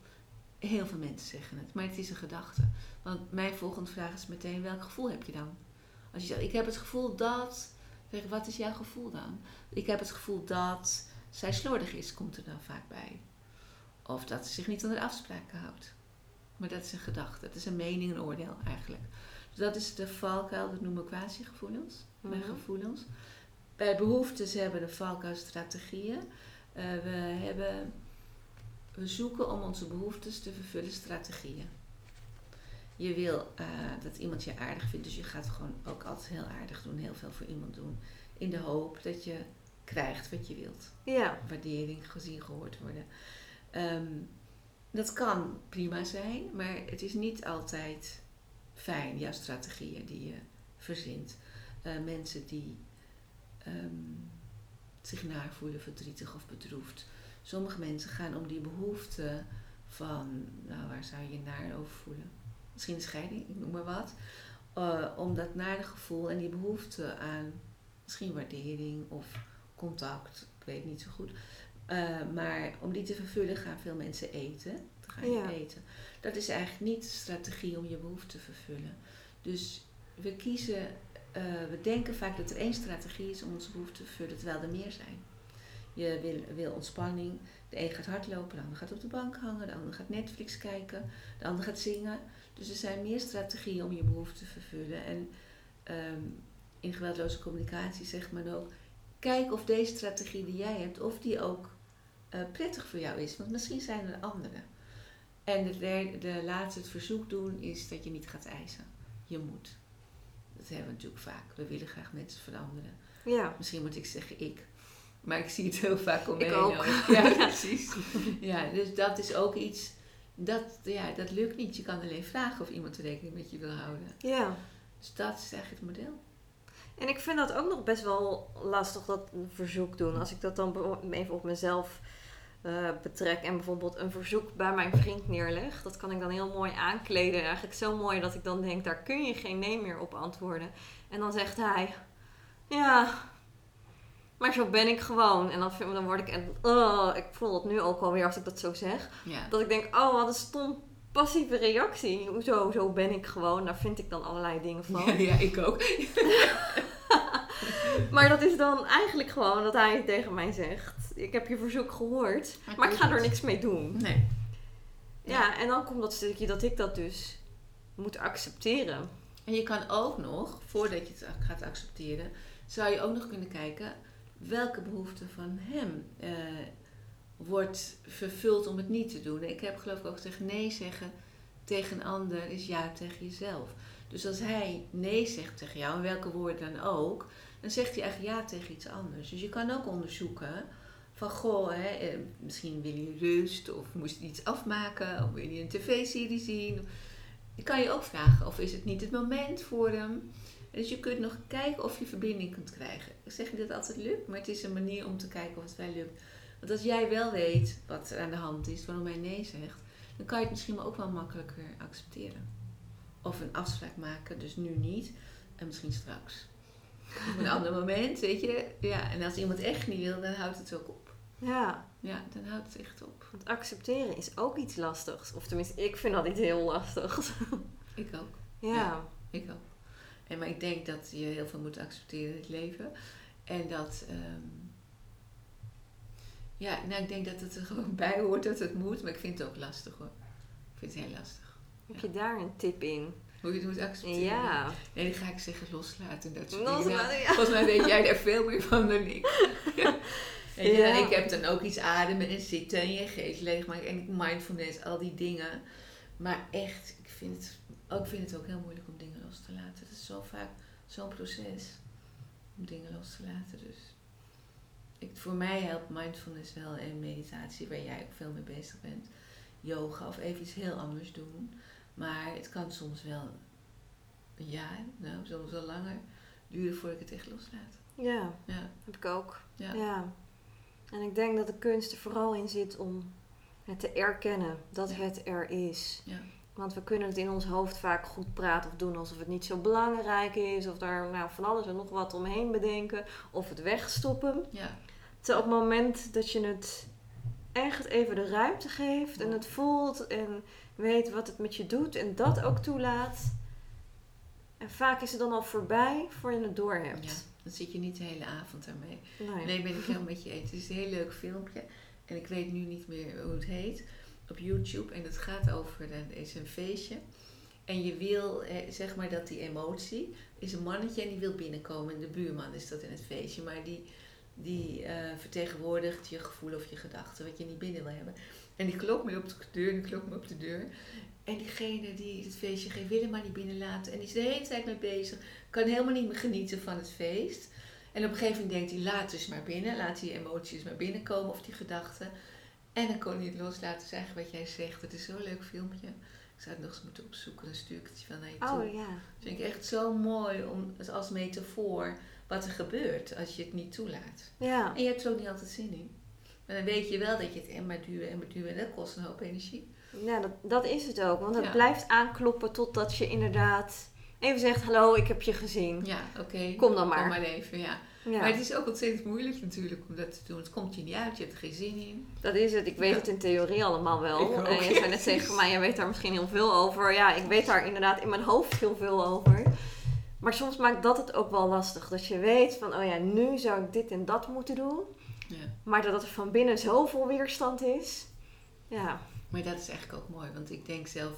Heel veel mensen zeggen het, maar het is een gedachte. Want mijn volgende vraag is meteen, welk gevoel heb je dan? Als je zegt, ik heb het gevoel dat, zeg wat is jouw gevoel dan? Ik heb het gevoel dat zij slordig is, komt er dan vaak bij. Of dat ze zich niet aan de afspraken houdt. Maar dat is een gedachte, dat is een mening, een oordeel eigenlijk. Dus dat is de valkuil, dat noemen we quasi-gevoelens, mijn Mhm. gevoelens. Bij behoeftes hebben we de valkuil strategieën. Eh, we, hebben, we zoeken om onze behoeftes te vervullen strategieën. Je wil eh, dat iemand je aardig vindt, dus je gaat gewoon ook altijd heel aardig doen, heel veel voor iemand doen. In de hoop dat je krijgt wat je wilt Ja. waardering gezien, gehoord worden. Ehm, dat kan prima zijn, maar het is niet altijd fijn, jouw strategieën die je verzint. Eh, mensen die ehm, zich naar voelen, verdrietig of bedroefd. Sommige mensen gaan om die behoefte van, nou waar zou je je naar over voelen? Misschien een scheiding, ik noem maar wat. Eh, om dat nare gevoel en die behoefte aan misschien waardering of contact, ik weet niet zo goed. Eh, maar om die te vervullen gaan veel mensen eten. Dan ga je Ja. eten. Dat is eigenlijk niet de strategie om je behoefte te vervullen. Dus we kiezen eh, we denken vaak dat er één strategie is om onze behoeften te vervullen, terwijl er meer zijn. Je wil, wil ontspanning, de een gaat hardlopen, de ander gaat op de bank hangen, de ander gaat Netflix kijken, de ander gaat zingen. Dus er zijn meer strategieën om je behoeften te vervullen. En ehm, in geweldloze communicatie zegt men ook, kijk of deze strategie die jij hebt, of die ook uh, prettig voor jou is. Want misschien zijn er andere. En de, derde, de laatste, het verzoek doen, is dat je niet gaat eisen. Je moet. Dat hebben we natuurlijk vaak. We willen graag mensen veranderen. Ja. Misschien moet ik zeggen ik. Maar ik zie het heel vaak om me heen ook. Ja, precies. Ja, dus dat is ook iets... Dat, ja, dat lukt niet. Je kan alleen vragen of iemand rekening met je wil houden. Ja. Dus dat is eigenlijk het model. En ik vind dat ook nog best wel lastig, dat verzoek doen. Als ik dat dan even op mezelf eh, betrek en bijvoorbeeld een verzoek bij mijn vriend neerleg. Dat kan ik dan heel mooi aankleden. Eigenlijk zo mooi dat ik dan denk, daar kun je geen nee meer op antwoorden. En dan zegt hij, ja, maar zo ben ik gewoon. En dan, vind, dan word ik, en, oh, ik voel het nu ook alweer als ik dat zo zeg. Ja. Dat ik denk, oh wat een stom passieve reactie. Hoezo, zo ben ik gewoon. Daar vind ik dan allerlei dingen van. Ja, ja, ik ook. Maar dat is dan eigenlijk gewoon dat hij tegen mij zegt: Ik heb je verzoek gehoord, Maar ik maar ik doe ga er niks mee doen. Nee. Ja, en dan komt dat stukje dat ik dat dus moet accepteren. En je kan ook nog, voordat je het gaat accepteren, zou je ook nog kunnen kijken welke behoefte van hem eh, wordt vervuld om het niet te doen. Ik heb geloof ik ook gezegd nee zeggen tegen een ander is ja tegen jezelf. Dus als hij nee zegt tegen jou, en welke woorden dan ook, dan zegt hij eigenlijk ja tegen iets anders. Dus je kan ook onderzoeken van goh, hè, eh, misschien wil je rust of moest je iets afmaken of wil je een tv-serie zien. Je kan je ook vragen of is het niet het moment voor hem. Dus je kunt nog kijken of je verbinding kunt krijgen. Ik zeg niet dat het altijd lukt, maar het is een manier om te kijken of het wel lukt. Want als jij wel weet wat er aan de hand is, waarom hij nee zegt, dan kan je het misschien ook wel makkelijker accepteren. Of een afspraak maken, dus nu niet, en misschien straks. Op een ander moment, weet je. Ja, en als iemand echt niet wil, dan houdt het ook op. Ja, Ja, dan houdt het echt op. want accepteren is ook iets lastigs. Of tenminste, ik vind dat iets heel lastigs. Ik ook. Ja, Ja. Ik ook. En, maar ik denk dat je heel veel moet accepteren in het leven. En dat... ehm, ja, nou ik denk dat het er gewoon bij hoort dat het moet. Maar ik vind het ook lastig hoor. Ik vind het heel lastig. heb je daar een tip in? Hoe je het moet accepteren. Ja. Nee, dan ga ik zeggen loslaten. en Dat soort Loslaten, dingen. Nou, ja. Volgens mij weet jij daar veel meer van dan ik. En ja, Ja. ik heb dan ook iets ademen en zitten en je geest leegmaken en mindfulness, al die dingen. Maar echt, ik vind het, ook, vind het ook heel moeilijk om dingen los te laten. Het is zo vaak zo'n proces om dingen los te laten. Dus ik, voor mij helpt mindfulness wel en meditatie, waar jij ook veel mee bezig bent. Yoga of even iets heel anders doen. Maar het kan soms wel een jaar, nou soms wel langer, duren voordat ik het echt loslaat. Ja, Ja, heb ik ook. ja. Ja. En ik denk dat de kunst er vooral in zit om het te erkennen dat Ja. het er is. Ja. Want we kunnen het in ons hoofd vaak goed praten of doen alsof het niet zo belangrijk is. Of daar nou, van alles en nog wat omheen bedenken. Of het wegstoppen. ja. Terwijl op het moment dat je het echt even de ruimte geeft en het voelt en weet wat het met je doet en dat ook toelaat. En vaak is het dan al voorbij voor je het door hebt. Ja, dan zit je niet de hele avond daarmee. Nee. Nee, ben ik helemaal met je eens. Het is een heel leuk filmpje. En ik weet nu niet meer hoe het heet. Op YouTube. En het gaat over, er is een feestje. En je wil, eh, zeg maar dat die emotie, is een mannetje en die wil binnenkomen. De buurman is dat in het feestje. Maar die, die eh, vertegenwoordigt je gevoel of je gedachten, wat je niet binnen wil hebben. En die klopt me op de deur die klopt me op de deur. En diegene die het feestje geeft, wil hem maar niet binnenlaten. En die is de hele tijd mee bezig. Kan helemaal niet meer genieten van het feest. En op een gegeven moment denkt hij, laat dus maar binnen. Laat die emoties maar binnenkomen of die gedachten. En dan kon hij het loslaten. Dat is eigenlijk wat jij zegt. Het is zo'n leuk filmpje. Ik zou het nog eens moeten opzoeken. Dan stuur ik het je wel naar je toe. Oh ja. Dat vind ik echt zo mooi om, als metafoor wat er gebeurt als je het niet toelaat. Ja. En je hebt er ook niet altijd zin in. Maar dan weet je wel dat je het en maar duwen en maar duwen. En dat kost een hoop energie. Ja, dat, dat is het ook. Want het Ja. blijft aankloppen totdat je inderdaad even zegt: Hallo, ik heb je gezien. Ja, oké. Kom dan Kom maar. maar even, ja. Ja, Maar het is ook ontzettend moeilijk natuurlijk om dat te doen. Het komt je niet uit, je hebt er geen zin in. dat is het. Ik weet Ja. het in theorie allemaal wel. Ook, en je zei net tegen mij: Je weet daar misschien heel veel over. Ja, ik weet daar inderdaad in mijn hoofd heel veel over. Maar soms maakt dat het ook wel lastig. Dat je weet van, oh ja, nu zou ik dit en dat moeten doen. Ja. Maar dat er van binnen zoveel weerstand is. Ja, Maar dat is eigenlijk ook mooi, want ik denk zelf,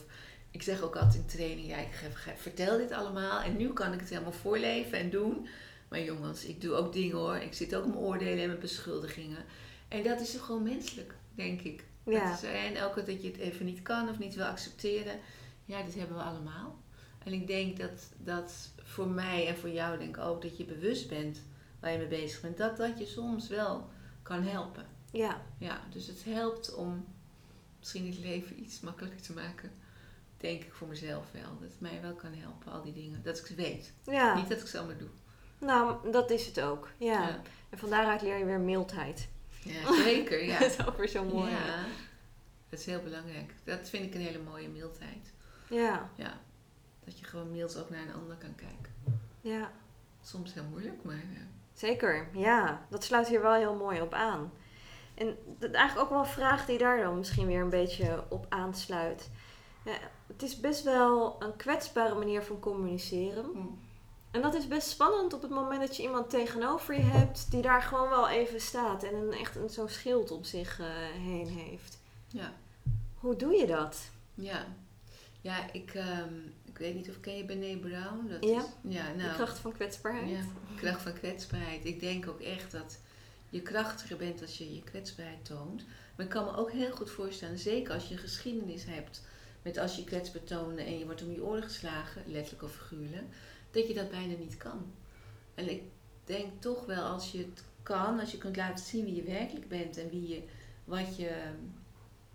ik zeg ook altijd in training, ja, ik vertel dit allemaal en nu kan ik het helemaal voorleven en doen. Maar jongens, ik doe ook dingen hoor. Ik zit ook mijn oordelen en mijn beschuldigingen. En dat is gewoon menselijk, denk ik. ja, Dat is- en elke keer dat je het even niet kan of niet wil accepteren, ja, dat hebben we allemaal. En ik denk dat, dat voor mij en voor jou denk ik ook dat je bewust bent waar je mee bezig bent. Dat dat je soms wel kan helpen. ja, Ja, dus het helpt om misschien het leven iets makkelijker te maken. Denk ik voor mezelf wel. Dat het mij wel kan helpen, al die dingen. Dat ik ze weet. ja. Niet dat ik ze allemaal doe. Nou, dat is het ook. Ja. ja. En van daaruit leer je weer mildheid. Ja, zeker. Ja. dat is ook weer zo mooi. ja, dat is heel belangrijk. Dat vind ik een hele mooie mildheid. Ja, Ja, dat je gewoon mild ook naar een ander kan kijken. ja. Soms heel moeilijk, maar ja. Zeker, ja. Dat sluit hier wel heel mooi op aan. En dat eigenlijk ook wel een vraag die daar dan misschien weer een beetje op aansluit. Ja, het is best wel een kwetsbare manier van communiceren. Hm. En dat is best spannend op het moment dat je iemand tegenover je hebt die daar gewoon wel even staat en een, echt een, zo'n schild om zich eh, heen heeft. Ja, Hoe doe je dat? ja. Ja, ik, ehm, ik weet niet of ken je Brené Brown? Dat Ja. Is, ja, nou, De kracht van kwetsbaarheid? Ja, kracht van kwetsbaarheid. Ik denk ook echt dat je krachtiger bent als je je kwetsbaarheid toont. Maar ik kan me ook heel goed voorstellen, zeker als je een geschiedenis hebt met als je kwetsbaar toonde en je wordt om je oren geslagen, letterlijk of figuurlijk, dat je dat bijna niet kan. En ik denk toch wel als je het kan, als je kunt laten zien wie je werkelijk bent en wie je, wat, je,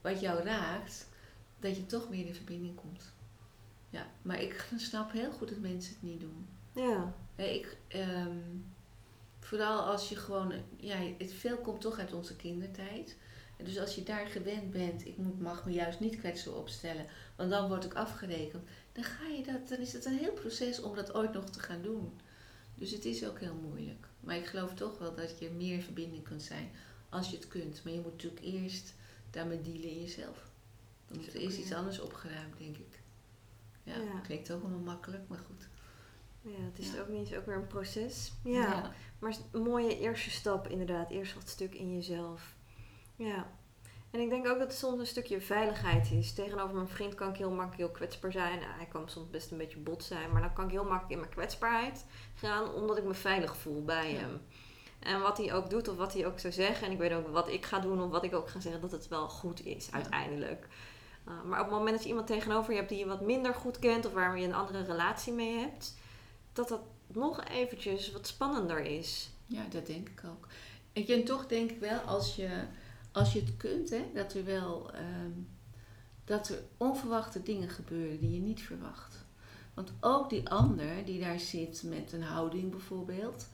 wat jou raakt, dat je toch meer in verbinding komt. Ja, maar ik snap heel goed dat mensen het niet doen. Ja, ik, ehm, vooral als je gewoon, ja, het veel komt toch uit onze kindertijd. Dus als je daar gewend bent, ik moet, mag me juist niet kwetsbaar opstellen, want dan word ik afgerekend. Dan ga je dat, dan is het een heel proces om dat ooit nog te gaan doen. Dus het is ook heel moeilijk. Maar ik geloof toch wel dat je meer in verbinding kunt zijn als je het kunt. Maar je moet natuurlijk eerst daarmee dealen in jezelf. Dan moet er eerst iets anders opgeruimd, denk ik. Ja, Ja. klinkt ook allemaal makkelijk, maar goed. ja het is Ja. ook niet, ook weer een proces. Ja. Maar een mooie eerste stap inderdaad. Eerst dat stuk in jezelf. Ja. En ik denk ook dat het soms een stukje veiligheid is. Tegenover mijn vriend kan ik heel makkelijk heel kwetsbaar zijn. Nou, hij kan soms best een beetje bot zijn. Maar dan kan ik heel makkelijk in mijn kwetsbaarheid gaan. Omdat ik me veilig voel bij hem. En wat hij ook doet of wat hij ook zou zeggen. En ik weet ook wat ik ga doen of wat ik ook ga zeggen. Dat het wel goed is uiteindelijk. Uh, maar op het moment dat je iemand tegenover je hebt die je wat minder goed kent. Of waar je een andere relatie mee hebt. Dat dat nog eventjes wat spannender is. Ja, dat denk ik ook. En toch denk ik wel, als je, als je het kunt, hè, dat er wel ehm, dat er onverwachte dingen gebeuren die je niet verwacht. Want ook die ander die daar zit met een houding bijvoorbeeld,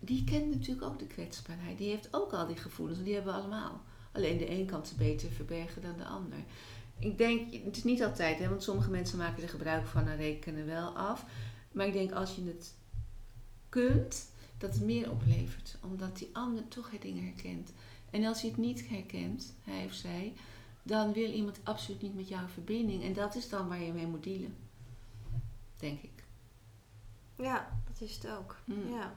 die kent natuurlijk ook de kwetsbaarheid. Die heeft ook al die gevoelens, die hebben we allemaal. Alleen de een kan ze beter verbergen dan de ander. Ik denk, het is niet altijd, hè, want sommige mensen maken er gebruik van en rekenen wel af. Maar ik denk als je het kunt, dat het meer oplevert. Omdat die ander toch het dingen herkent. En als hij het niet herkent, hij of zij, dan wil iemand absoluut niet met jou in verbinding. En dat is dan waar je mee moet dealen. Denk ik. Ja, dat is het ook. Mm. Ja.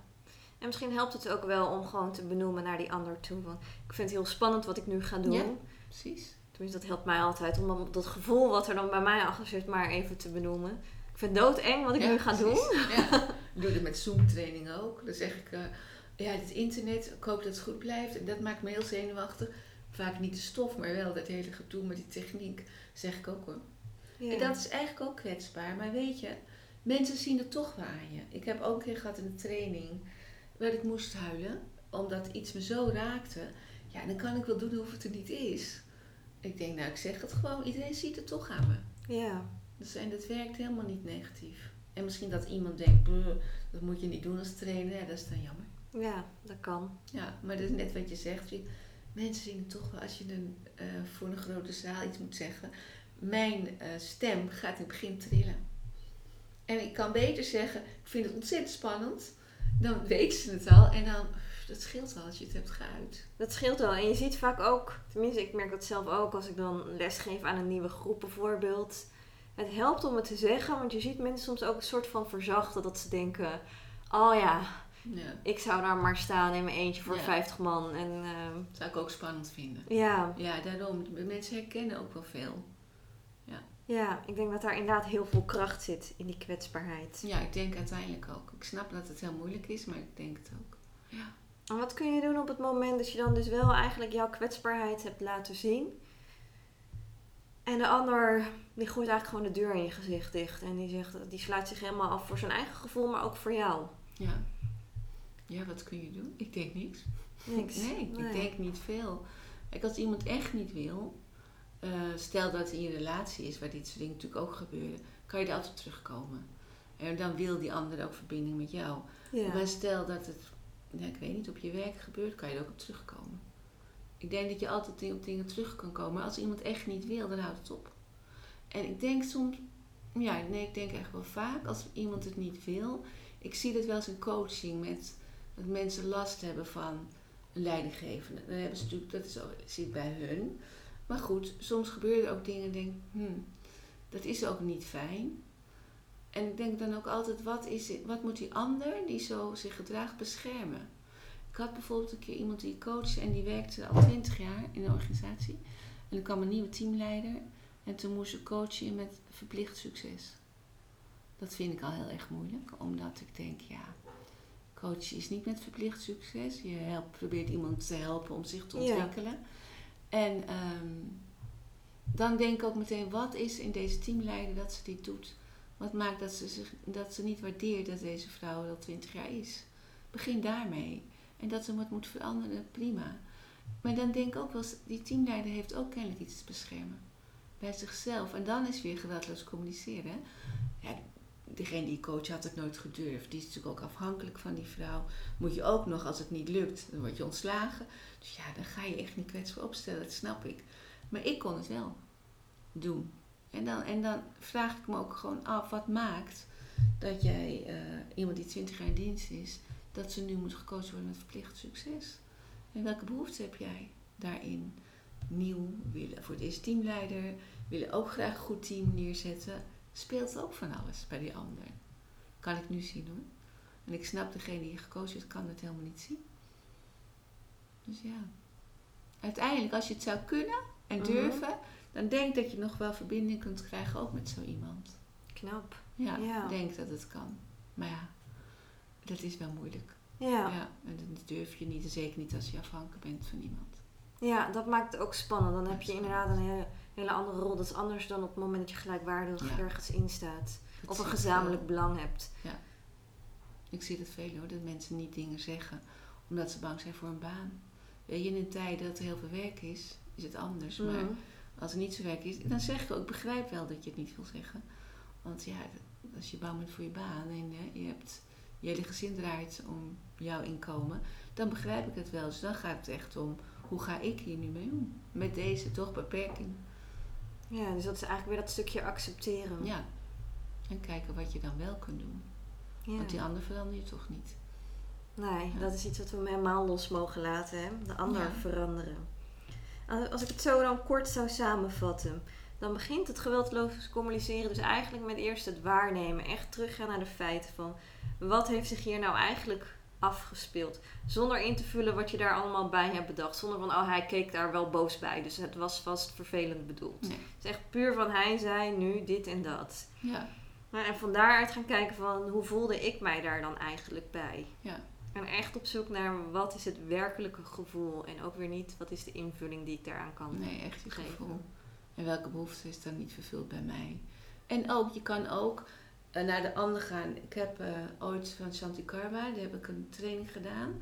En misschien helpt het ook wel om gewoon te benoemen naar die ander toe. Want ik vind het heel spannend wat ik nu ga doen. Ja. Precies. Tenminste, dat helpt mij altijd om dan dat gevoel wat er dan bij mij achter zit maar even te benoemen. Ik vind het doodeng wat ik Ja, nu ga doen. Ja. Ik doe dat met Zoom-training ook. Dan zeg ik, eh, ja, het internet, ik hoop dat het goed blijft. En dat maakt me heel zenuwachtig. Vaak niet de stof, maar wel dat hele gedoe met die techniek. zeg ik ook hoor. Ja. En dat is eigenlijk ook kwetsbaar. Maar weet je, mensen zien het toch wel aan je. Ik heb ook een keer gehad in een training waar ik moest huilen. Omdat iets me zo raakte. Ja, dan kan ik wel doen of het er niet is. Ik denk, nou, ik zeg het gewoon. Iedereen ziet het toch aan me. Ja. Dus, en dat werkt helemaal niet negatief. En misschien dat iemand denkt, "Bruh, dat moet je niet doen als trainer. Ja, dat is dan jammer. ja, dat kan. Ja, maar dat is net wat je zegt. Mensen zien het toch wel als je een, eh, voor een grote zaal iets moet zeggen. Mijn eh, stem gaat in het begin trillen. En ik kan beter zeggen, ik vind het ontzettend spannend. Dan weten ze het al. En dan, dat scheelt al als je het hebt geuit. Dat scheelt wel. En je ziet vaak ook, tenminste ik merk dat zelf ook als ik dan lesgeef aan een nieuwe groep bijvoorbeeld. het helpt om het te zeggen, want je ziet mensen soms ook een soort van verzachten dat ze denken: oh ja, Ja. ik zou daar maar staan in mijn eentje voor Ja. 50 man. En ehm, zou ik ook spannend vinden. ja, Ja, daarom. Mensen herkennen ook wel veel. ja, ik denk dat daar inderdaad heel veel kracht zit in die kwetsbaarheid. Ja, ik denk uiteindelijk ook. Ik snap dat het heel moeilijk is, maar ik denk het ook. Ja. En wat kun je doen op het moment dat je dan dus wel eigenlijk jouw kwetsbaarheid hebt laten zien? En de ander, die gooit eigenlijk gewoon de deur in je gezicht dicht. En die, zegt, die sluit zich helemaal af voor zijn eigen gevoel, maar ook voor jou. Ja. Ja, wat kun je doen? Ik denk niks. Niks. Nee, ik denk niet veel. Kijk, als iemand echt niet wil, eh, stel dat het in je relatie is, waar dit soort dingen natuurlijk ook gebeuren, kan je er altijd terugkomen. En dan wil die ander ook verbinding met jou. Ja. Maar stel dat het, ja, ik weet niet, op je werk gebeurt, kan je er ook op terugkomen. Ik denk dat je altijd op dingen terug kan komen. Maar als iemand echt niet wil, dan houdt het op. En ik denk soms, ja, nee, ik denk echt wel vaak, als iemand het niet wil. Ik zie dat wel eens in coaching met dat mensen last hebben van een leidinggevende. Dan hebben ze natuurlijk, dat is zit bij hun. Maar goed, soms gebeuren er ook dingen en denk, hmm, dat is ook niet fijn. En ik denk dan ook altijd, wat, is, wat moet die ander die zo zich gedraagt beschermen? Ik had bijvoorbeeld een keer iemand die ik coachte en die werkte al twintig jaar in een organisatie. En er kwam een nieuwe teamleider en toen moest ze coachen met verplicht succes. Dat vind ik al heel erg moeilijk, omdat ik denk, ja, coachen is niet met verplicht succes. Je helpt, probeert iemand te helpen om zich te Ja. ontwikkelen. En ehm, dan denk ik ook meteen, wat is in deze teamleider dat ze dit doet? Wat maakt dat ze, zich, dat ze niet waardeert dat deze vrouw al twintig jaar is? Begin daarmee. En dat ze wat moet veranderen, prima. Maar dan denk ik ook wel, die teamleider heeft ook kennelijk iets te beschermen. Bij zichzelf. En dan is weer geweldloos communiceren. Ja, degene die coach had het nooit gedurfd. Die is natuurlijk ook afhankelijk van die vrouw. Moet je ook nog, als het niet lukt, dan word je ontslagen. Dus ja, dan ga je echt niet kwetsbaar opstellen, dat snap ik. Maar ik kon het wel doen. En dan, en dan vraag ik me ook gewoon af, wat maakt dat jij, eh, iemand die 20 jaar in dienst is, dat ze nu moet gecoacht worden met verplicht succes? En welke behoefte heb jij daarin? Nieuw, willen voor het eerst teamleider, willen ook graag een goed team neerzetten. Speelt ook van alles bij die ander. Kan ik nu zien hoor. En ik snap, degene die gecoacht is, kan het helemaal niet zien. Dus ja. Uiteindelijk, als je het zou kunnen en Mhm. durven, dan denk dat je nog wel verbinding kunt krijgen ook met zo iemand. Knap. Ja, Ja. denk dat het kan. Maar ja, dat is wel moeilijk. Ja. Ja. en dat durf je niet, en zeker niet als je afhankelijk bent van iemand. ja, dat maakt het ook spannend. Dan heb je inderdaad een hele, hele andere rol. Dat is anders dan op het moment dat je gelijkwaardig Ja. ergens in staat. Dat Of een gezamenlijk veel. belang hebt. Ik zie het veel hoor, dat mensen niet dingen zeggen omdat ze bang zijn voor een baan. Weet je, in een tijd dat er heel veel werk is, is het anders. Maar Mhm. Als er niet zo werk is, dan zeg ik ook, ik begrijp wel dat je het niet wil zeggen. Want ja, als je bang bent voor je baan en eh, je hebt je hele gezin draait om jouw inkomen, dan begrijp ik het wel. Dus dan gaat het echt om, hoe ga ik hier nu mee om? Met deze toch beperking. Ja, dus dat is eigenlijk weer dat stukje accepteren. Ja. En kijken wat je dan wel kunt doen. Ja. Want die ander verander je toch niet. Nee, Ja. dat is iets wat we helemaal los mogen laten. Hè? De ander Ja. veranderen. Als ik het zo dan kort zou samenvatten. Dan begint het geweldloos communiceren dus eigenlijk met eerst het waarnemen. Echt teruggaan naar de feiten van... Wat heeft zich hier nou eigenlijk afgespeeld? Zonder in te vullen wat je daar allemaal bij hebt bedacht. Zonder van, oh hij keek daar wel boos bij. Dus het was vast vervelend bedoeld. Nee. Het is echt puur van hij zei nu dit en dat. Ja. En van daaruit gaan kijken van hoe voelde ik mij daar dan eigenlijk bij. Ja. En echt op zoek naar wat is het werkelijke gevoel. En ook weer niet wat is de invulling die ik daaraan kan Nee, echt die geven. gevoel. En welke behoefte is dan niet vervuld bij mij? En ook, je kan ook eh, naar de ander gaan. Ik heb eh, ooit van Shanti Karma, daar heb ik een training gedaan.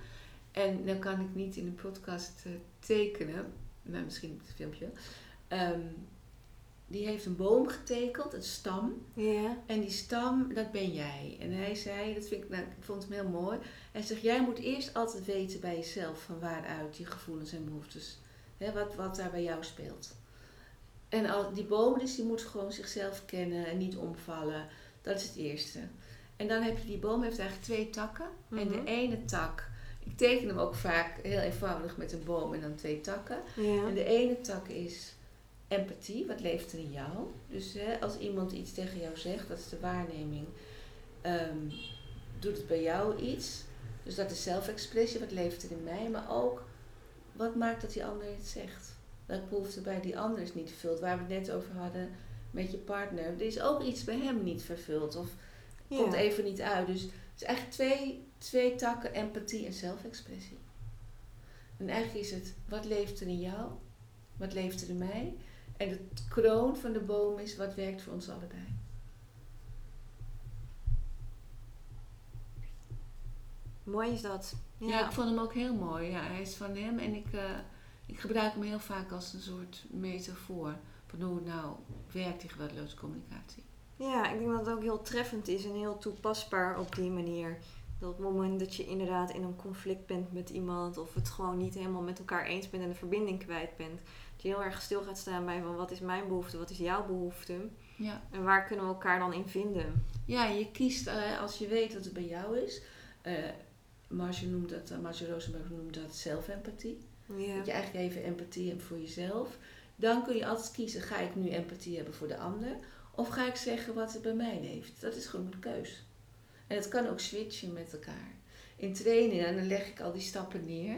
En dan kan ik niet in een podcast eh, tekenen, maar misschien op het filmpje. Ehm, die heeft een boom getekend, een stam. Ja. En die stam, dat ben jij. En hij zei, dat vind ik, nou, ik vond hem heel mooi. Hij zegt, jij moet eerst altijd weten bij jezelf van waaruit je gevoelens en behoeftes, hè, wat, wat daar bij jou speelt. En al, die boom dus, die moet gewoon zichzelf kennen en niet omvallen. Dat is het eerste. En dan heb je, die boom heeft eigenlijk twee takken. En de Mhm. ene tak, ik teken hem ook vaak heel eenvoudig met een boom en dan twee takken. Ja. En de ene tak is empathie, wat leeft er in jou? Dus hè, als iemand iets tegen jou zegt, dat is de waarneming, ehm, doet het bij jou iets? Dus dat is zelfexpressie, wat leeft er in mij? Maar ook, wat maakt dat die ander het zegt? Welke behoefte bij die ander is niet vervuld? Waar we het net over hadden met je partner. Er is ook iets bij hem niet vervuld of komt even niet uit. Dus het is eigenlijk twee, twee takken, empathie en zelfexpressie. En eigenlijk is het, wat leeft er in jou? Wat leeft er in mij? En de kroon van de boom is, wat werkt voor ons allebei? Mooi is dat. Ja. ik vond hem ook heel mooi. Ja, hij is van hem en ik, uh, ik gebruik hem heel vaak als een soort metafoor van hoe het nou werkt, die geweldloze communicatie. Ja, ik denk dat het ook heel treffend is en heel toepasbaar op die manier. Dat op het moment dat je inderdaad in een conflict bent met iemand of het gewoon niet helemaal met elkaar eens bent en de verbinding kwijt bent, je heel erg stil gaat staan bij van wat is mijn behoefte, wat is jouw behoefte ja. en waar kunnen we elkaar dan in vinden. Ja, je kiest uh, als je weet dat het bij jou is. Uh, Marge noemt dat, uh, Marge Rosenberg noemt dat zelfempathie. Ja. Dat je eigenlijk even empathie hebt voor jezelf. Dan kun je altijd kiezen, ga ik nu empathie hebben voor de ander? Of ga ik zeggen wat er bij mij leeft? Dat is gewoon een keus. En het kan ook switchen met elkaar. In trainingen, dan leg ik al die stappen neer.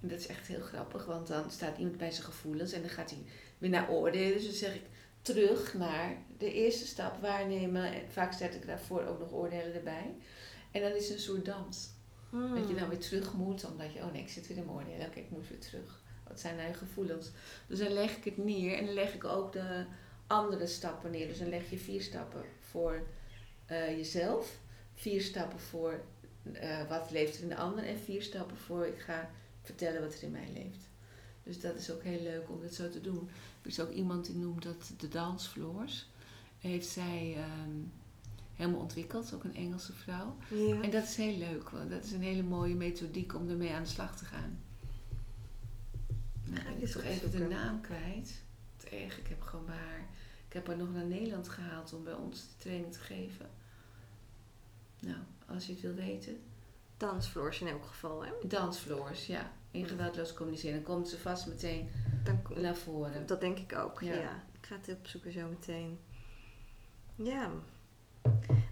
En dat is echt heel grappig, want dan staat iemand bij zijn gevoelens en dan gaat hij weer naar oordelen. Dus dan zeg ik terug naar de eerste stap, waarnemen. En vaak zet ik daarvoor ook nog oordelen erbij. En dan is het een soort dans. Hmm. Dat je dan weer terug moet, omdat je, oh nee, ik zit weer in mijn oordelen. Oké, ik moet weer terug. Wat zijn mijn gevoelens? Dus dan leg ik het neer en dan leg ik ook de andere stappen neer. Dus dan leg je vier stappen voor uh, jezelf, vier stappen voor uh, wat leeft er in de ander en vier stappen voor ik ga vertellen wat er in mij leeft. Dus dat is ook heel leuk om dat zo te doen. Er is ook iemand die noemt dat de dansfloors. Heeft zij um, helemaal ontwikkeld, ook een Engelse vrouw. Ja. En dat is heel leuk, want dat is een hele mooie methodiek om ermee aan de slag te gaan. Nou, ik is toch even de naam kwijt. Het erg, ik heb gewoon maar. Ik heb haar nog naar Nederland gehaald om bij ons de training te geven. Nou, als je het wil weten. Dansfloors in elk geval, hè? Dansfloors, ja. In geweldloos communiceren. Dan komt ze vast meteen Dan, naar voren. Dat denk ik ook, ja. ja. Ik ga het opzoeken zo meteen. Ja.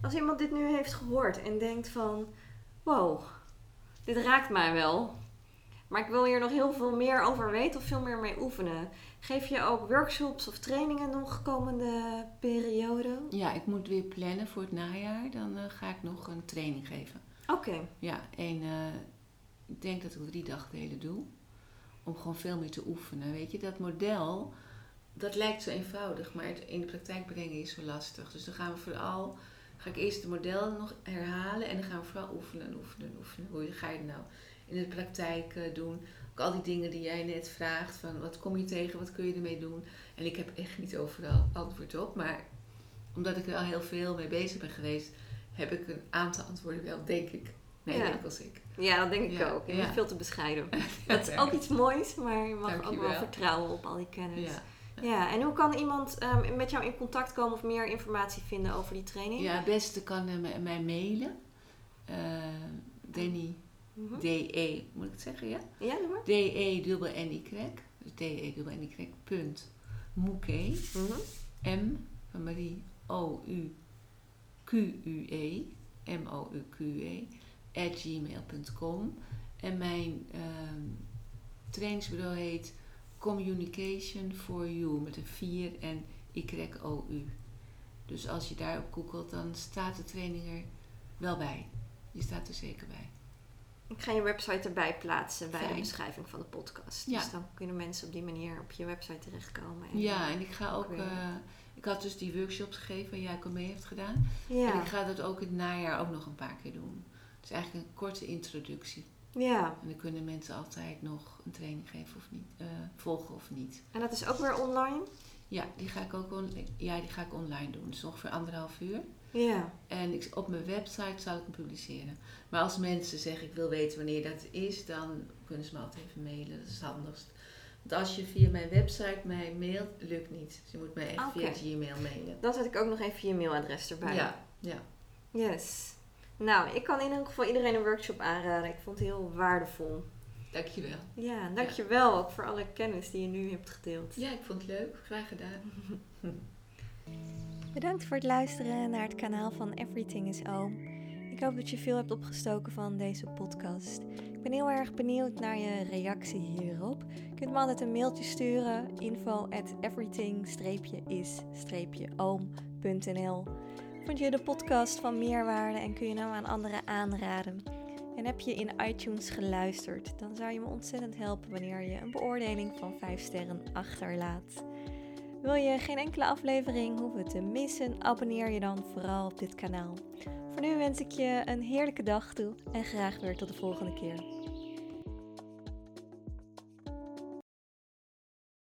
Als iemand dit nu heeft gehoord en denkt van... Wow, dit raakt mij wel. Maar ik wil hier nog heel veel meer over weten of veel meer mee oefenen. Geef je ook workshops of trainingen nog komende periode? Ja, ik moet weer plannen voor het najaar. Dan uh, ga ik nog een training geven. Oké. Ja, en uh, ik denk dat ik drie dagdelen doe. Om gewoon veel meer te oefenen. Weet je, dat model, dat lijkt zo eenvoudig. Maar het in de praktijk brengen is zo lastig. Dus dan gaan we vooral, ga ik eerst het model nog herhalen. En dan gaan we vooral oefenen en oefenen en oefenen. Hoe ga je het nou in de praktijk uh, doen? al die dingen die jij net vraagt, van wat kom je tegen, wat kun je ermee doen. En ik heb echt niet overal antwoord op, maar omdat ik er al heel veel mee bezig ben geweest, heb ik een aantal antwoorden wel, denk ik. Nee, ja. als ik. Ja, dat denk ik ook. Je bent veel te bescheiden. dat is ook iets moois, maar je mag ook wel vertrouwen op al die kennis. Ja. Ja, en hoe kan iemand um, met jou in contact komen of meer informatie vinden over die training? Ja, het beste kan uh, mij mailen. Uh, Danny Mhm. DE, moet ik het zeggen, ja? Ja, doe maar. DE dubbel N Y, dus DE dubbel N Y punt Mouquet, M van Marie O U Q U E, M O U Q U E, gmail.com. En mijn uh, trainingsbureau heet Communication for You met een 4 en Y-O-U. Dus als je daarop googelt, dan staat de training er wel bij. Die staat er zeker bij. Ik ga je website erbij plaatsen bij de beschrijving van de podcast. Ja. Dus dan kunnen mensen op die manier op je website terechtkomen. En ja, en ik ga ook. Uh, ik had dus die workshops gegeven waar jij ook mee heeft gedaan. Ja. En ik ga dat ook in het najaar ook nog een paar keer doen. Is eigenlijk een korte introductie. Ja. En dan kunnen mensen altijd nog een training geven of niet, uh, volgen of niet. En dat is ook weer online? Ja, die ga ik ook on ja, die ga ik online doen. Dus ongeveer anderhalf uur. Ja. En ik, op mijn website zal ik hem publiceren. Maar als mensen zeggen ik wil weten wanneer dat is, dan kunnen ze me altijd even mailen. Dat is het handigst. Want als je via mijn website mij mailt, lukt niet. Dus je moet mij echt via Gmail mailen. Dan zet ik ook nog even je mailadres erbij. Ja, ja. Yes. Nou, ik kan in ieder geval iedereen een workshop aanraden. Ik vond het heel waardevol. Dankjewel. Ja, dankjewel ook voor alle kennis die je nu hebt gedeeld. Ja, ik vond het leuk. Graag gedaan. Bedankt voor het luisteren naar het kanaal van Everything is Oom. Ik hoop dat je veel hebt opgestoken van deze podcast. Ik ben heel erg benieuwd naar je reactie hierop. Je kunt me altijd een mailtje sturen info at everything-is-oom.nl Vond je de podcast van meerwaarde en kun je nou aan anderen aanraden? En heb je in iTunes geluisterd, dan zou je me ontzettend helpen wanneer je een beoordeling van 5 sterren achterlaat. Wil je geen enkele aflevering hoeven te missen, abonneer je dan vooral op dit kanaal. Voor nu wens ik je een heerlijke dag toe en graag weer tot de volgende keer.